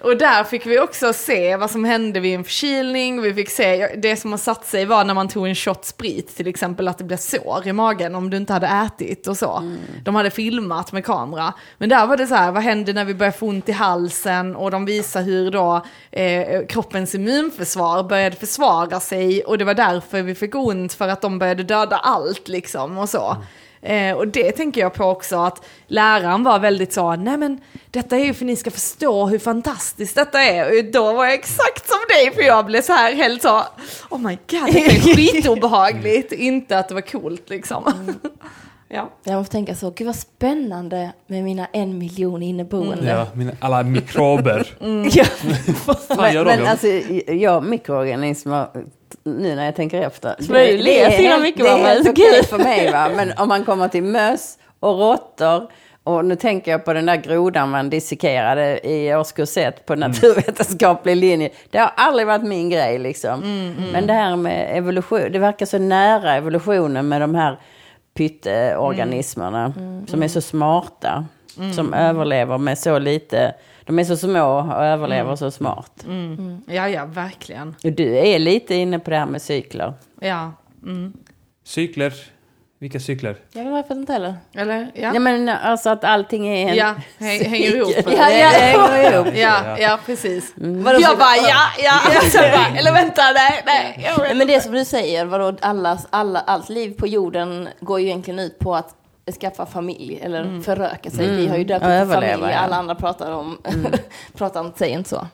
Och där fick vi också se vad som hände vid en förkylning. Vi fick se, det som har satt sig var när man tog en shot sprit till exempel att det blev sår i magen om du inte hade ätit och så. De hade filmat med kamera. Men där var det så här, vad hände när vi började få ont i halsen och de visar hur då eh, kroppens immunförsvar började försvara sig och det var därför vi fick ont för att de började döda allt liksom och så. Eh, och det tänker jag på också att läraren var väldigt så, nej men detta är ju för ni ska förstå hur fantastiskt detta är. Och då var jag exakt som dig för jag blev så här helt så, oh my god, det är skitobehagligt. Inte att det var coolt liksom. ja. Jag måste tänka så, gud vad spännande med mina en miljon inneboende. Ja, mina, alla mikrober. Ja. Fan gör Men, men alltså, jag mikroorganismer, nu när jag tänker efter. Så börjar du le, är helt- Micke, det är helt Så okej för mig va. Men om man kommer till möss och råttor. Och nu tänker jag på den där grodan man dissekerade i årskurs 1 på naturvetenskaplig linje. Det har aldrig varit min grej liksom. Men det här med evolution, det verkar så nära evolutionen med de här pytteorganismerna. Som är så smarta. Som överlever med så lite. De är så små och överlever så smart. ja, ja, verkligen. Och du är lite inne på det här med cykler. Ja. Mm. Cykler. Vilka cykler? Jag vet inte heller. Eller? Ja. Ja men alltså att allting är en... Ja, häng, hänger ihop. Ja, Det ja. hänger ihop. Ja, ja, precis. Vadå, Jag bara ja, ja. Bara, eller vänta, nej, nej. Nej, men det som du säger, vadå, allas, alla, allt liv på jorden går ju egentligen ut på att skaffa familj eller föröka sig. Vi har ju döpt det till familj, ja. alla andra pratar om, pratar inte, säger inte så.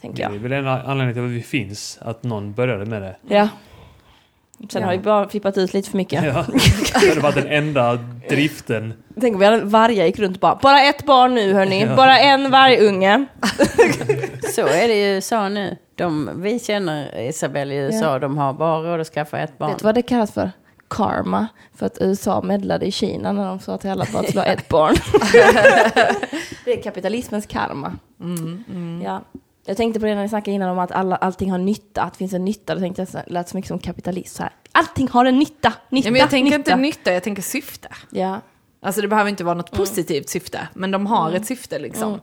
Tänker Det jag. är väl en anledning till att vi finns, att någon började med det. Ja. Sen har vi bara flippat ut lite för mycket. Ja. Det hade varit den enda driften. Tänk om vi hade vargar gick runt och bara, bara ett barn nu hörni, bara en vargunge. Så är det i USA nu. De, vi känner Isabelle i USA, de har bara råd att skaffa ett barn. Vet du vad det kallas för? Karma. För att USA medlade i Kina när de sa till alla att slå ett barn. det är kapitalismens karma. Ja. Jag tänkte på det när ni snackade innan om att alla, allting har nytta, att det finns en nytta. Då tänkte jag här, lät så mycket som kapitalism. Så här. Allting har en nytta, nytta, Ja, men jag tänker nytta. inte nytta, jag tänker syfte. Ja. Alltså det behöver inte vara något positivt syfte, men de har ett syfte liksom.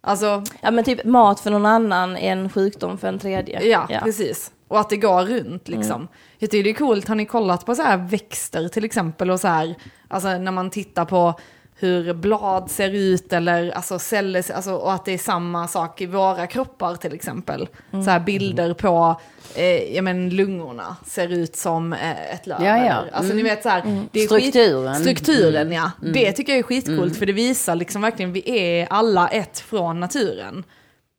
Alltså, ja, men typ mat för någon annan är en sjukdom för en tredje. ja, precis. Och att det går runt liksom. Jag tycker det är coolt, har ni kollat på så här växter till exempel och så här, alltså när man tittar på hur blad ser ut eller alltså celler, alltså, och att det är samma sak i våra kroppar till exempel. Så här bilder på, eh, ja men lungorna ser ut som eh, ett löv. Ja, ja. Alltså ni vet så här, det är Strukturen. Skit, strukturen ja. Det tycker jag är skitcoolt för det visar liksom verkligen, vi är alla ett från naturen.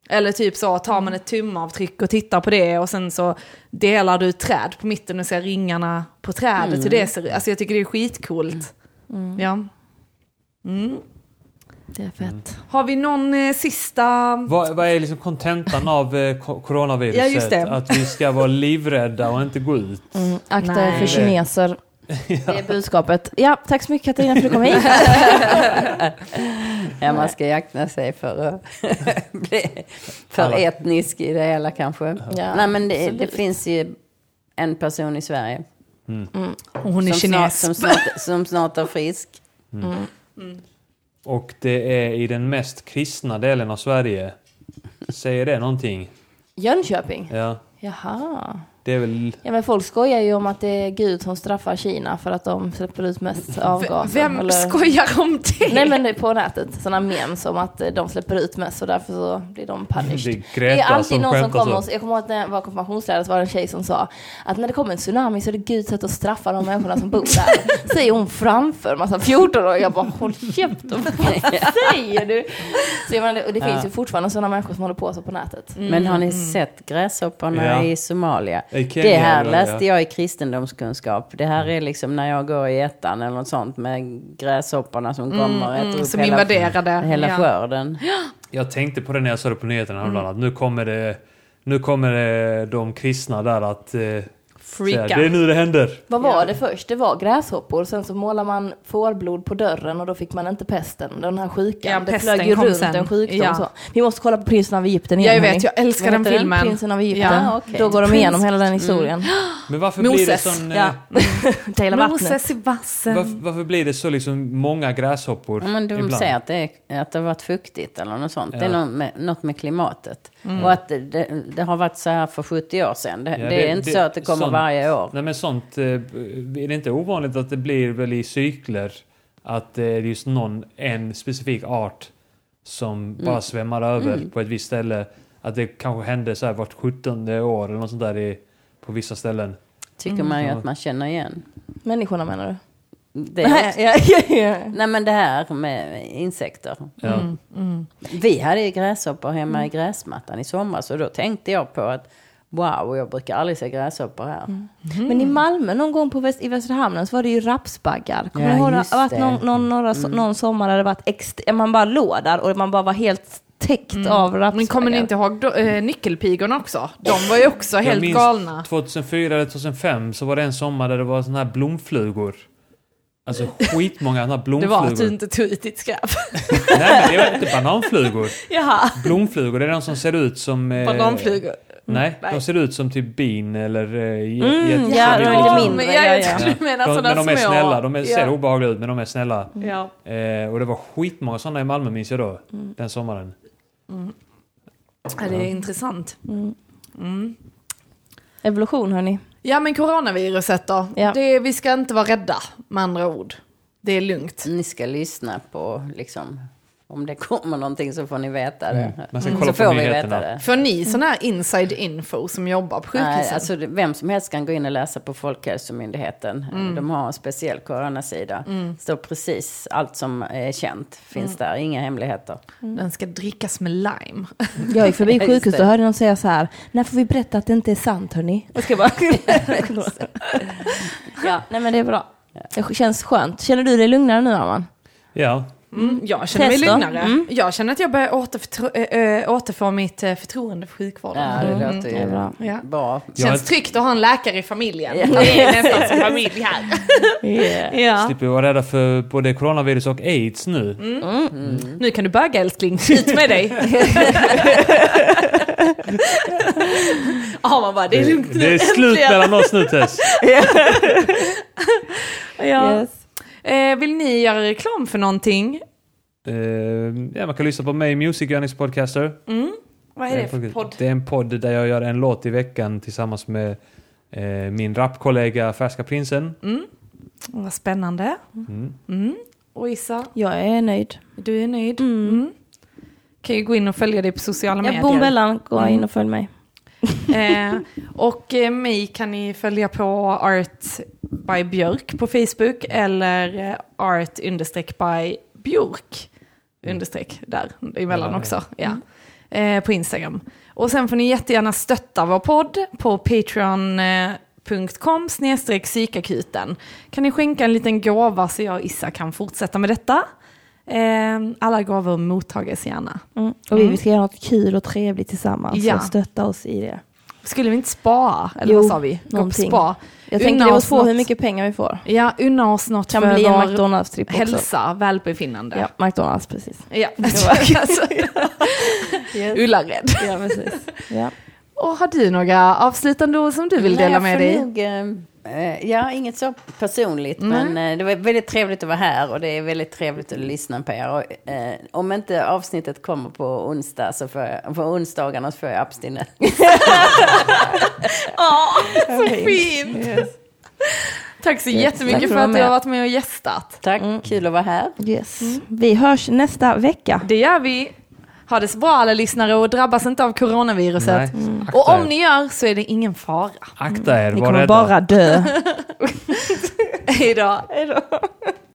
Eller typ så, tar man ett tumavtryck och tittar på det och sen så delar du träd på mitten och ser ringarna på trädet hur det ser. Alltså jag tycker det är skitcoolt. Ja. Det är fett. Har vi någon eh, sista... Vad, vad är liksom kontentan av eh, ko- coronaviruset? Ja, just det. Att vi ska vara livrädda och inte gå ut. Mm, akta er för kineser. Det är budskapet. Ja, tack så mycket Katarina för att du kom hit. Ja, man ska jakta sig för att bli för Alla. etnisk i det hela kanske. Ja, Nej, men det, det finns ju en person i Sverige Hon är som snart, kines. som, snart, som snart är frisk. Och det är i den mest kristna delen av Sverige. Säger det någonting? Jönköping? Ja. Jaha. Det är väl... Ja men folk skojar ju om att det är Gud som straffar Kina för att de släpper ut mest avgaser. Vem eller... skojar om det? Nej men det är på nätet, sådana memes om att de släpper ut mest och därför så blir de Det punished. är Det är Greta alltid som någon som kommer och, jag kommer ihåg att när jag var konfirmationslärare så var det en tjej som sa att när det kommer en tsunami så är det Guds sätt att straffa de människorna som bor där. Säger hon framför en massa 14-åringar. Jag bara håll käften, vad säger du? Så jag menar, och det finns ju fortfarande sådana människor som håller på så på nätet. Men har ni sett gräshopporna Ja. i Somalia? I Kenya, det här eller? läste Ja. jag i kristendomskunskap. Det här är liksom när jag går i ettan eller något sånt med gräshopporna som kommer och äter upp som hela, invaderade. hela Ja. skörden. Jag tänkte på det när jag såg det på nyheterna Mm. häromdagen, att nu kommer det... Nu kommer det de kristna där att... Freaka. det är nu det händer. Vad var det först? Det var gräshoppor, sen så målar man fårblod på dörren och då fick man inte pesten, den här sjukan. Ja, det pesten flög ju runt sen. en sjukdom Ja. så. Vi måste kolla på Prinsen av Egypten Ja, igen. jag vet, jag älskar den filmen. Prinsen av Egypten. Ja, okej. Då går de Prins- igenom hela den historien. Men varför blir det Moses. sån... Eh, Ja. Taylor vattnet. Moses i vassen. varför, varför blir det så liksom många gräshoppor Ja, men de ibland? säger att det, är, att det har varit fuktigt eller något sånt. Det är Ja. något med, något med klimatet. Och att det, det, det har varit så här för 70 år sedan. Det, Ja, det, det- är inte det- så att det kommer sånt- varje år. Nej men sånt, eh, är det inte ovanligt att det blir väl i cykler att det är just någon, en specifik art som bara svämmar över på ett visst ställe. Att det kanske hände så här vart 17 år eller något sånt där i, på vissa ställen. Tycker man ju att man känner igen. Människorna menar du? Det är Nej, ja, ja, ja. nej men det här med insekter. Ja. Vi hade ju gräshoppor hemma i gräsmattan i somras och då tänkte jag på att wow, jag brukar aldrig se gräshoppor här. Men i Malmö någon gång på väst, i Västra hamnen så var det ju rapsbaggar. Kommer Ja, du ihåg det? det. någon, någon, några, någon sommar där det varit ext- man bara låg där och man bara var helt täckt av rapsbaggar. Men kommer ni inte ihåg då, eh, nyckelpigorna också? De var ju också Jag helt minns galna. 2004 eller 2005 så var det en sommar där det var såna här blomflugor. Alltså skitmånga såna här Det blomflugor. var att du inte tog ut ditt skräp. Nej men det var inte bananflugor. Jaha, Blomflugor, det är de som ser ut som... Eh, bananflugor. Nej, nej. de ser ut som typ bin eller... Eh, Mm, ja, de är lite mindre, ja, jag ja. tror du menar De, sådana men de är små. snälla, de är, ser ja. obehagliga ut men de är snälla. Ja. Eh, och det var skitmånga sådana i Malmö minns jag då, Mm. den sommaren. Ja, det är intressant. Evolution hörni. Ja men coronaviruset då? Ja. Det, vi ska inte vara rädda med andra ord. Det är lugnt. Ni ska lyssna på liksom om det kommer någonting så får ni veta det. Man ska Mm. kolla så på får vi veta det. Får ni sån här inside info som jobbar på sjukhuset? Nej, alltså vem som helst kan gå in och läsa på Folkhälsomyndigheten. Mm. De har en speciell coronasida. Det står precis allt som är känt finns Mm. där, inga hemligheter. Den ska drickas med lime. Jag gick förbi Just sjukhus det. och hörde någon säga så här. När får vi berätta att det inte är sant hörni? Jag ska bara... ja, nej men det är bra. Det känns skönt. Känner du dig lugnare nu Arman? Ja, Mm, jag känner mig lugnare. Mm. Jag känner att jag börjar återförtro- äh, återfå mitt äh, förtroende för sjukvården. Ja, det Mm. låter ju bra. bra. Ja. Jag Känns är- tryggt att ha en läkare i familjen. Det är nästan som familj här. Yeah. Ja. slipper vara rädda för både coronavirus och aids nu. Mm. Nu kan du böga älskling, ut med dig. Ja, man bara, det är lugnt nu. Det är slut mellan oss nu Tess. Ja. Yes. Eh, vill ni göra reklam för någonting? Eh, ja, man kan lyssna på mig, Music Journeys podcaster. Vad är det för podd? Det är en podd där jag gör en låt i veckan tillsammans med eh, min rapkollega Färska Prinsen. Vad spännande. Mm. Mm. Och Issa, Jag är nöjd. du är nöjd? Mm. Kan ju gå in och följa dig på sociala Ja, medier. Bombellan, gå in och följ mig. Eh, och eh, mig kan ni följa på Art by Björk på Facebook eller eh, Art understreck by Björk understreck där emellan Ja, också. Ja. Eh, på Instagram. Och sen får ni jättegärna stötta vår podd på patreon.com snedstreck psykakuten. Kan ni skänka en liten gåva så jag och Issa kan fortsätta med detta. Eh, alla gåvor mottages gärna. Mm. Och vi ska göra något kul och trevligt tillsammans. Ja. Så stötta oss i det. Skulle vi inte spara? Eller Jo, vad sa vi? Gå på spa. Jag tänker Unna det oss på något. hur mycket pengar vi får. Ja, unna oss något Kan för bli vår McDonalds-tripp också. hälsa, välbefinnande. Ja, McDonalds precis. Ja. alltså, Yes. Ullared. Ja, precis. Ja. Och har du några avslutande ord som du vill Nej, dela med dig? nog Eh, Ja, inget så personligt, men eh, det var väldigt trevligt att vara här och det är väldigt trevligt att lyssna på er. Och, eh, om inte avsnittet kommer på onsdag, så får jag, på onsdagarna så får jag abstinens. Så fint! Tack så jättemycket Tack för att du har varit med och gästat. Tack, kul att vara här. Yes. Vi hörs nästa vecka. Det gör vi. Ha det så bra alla lyssnare och drabbas inte av coronaviruset. Akta Och om ni gör så är det ingen fara. Akta er, Ni var kommer rädda. bara dö. Hej då. Hej då.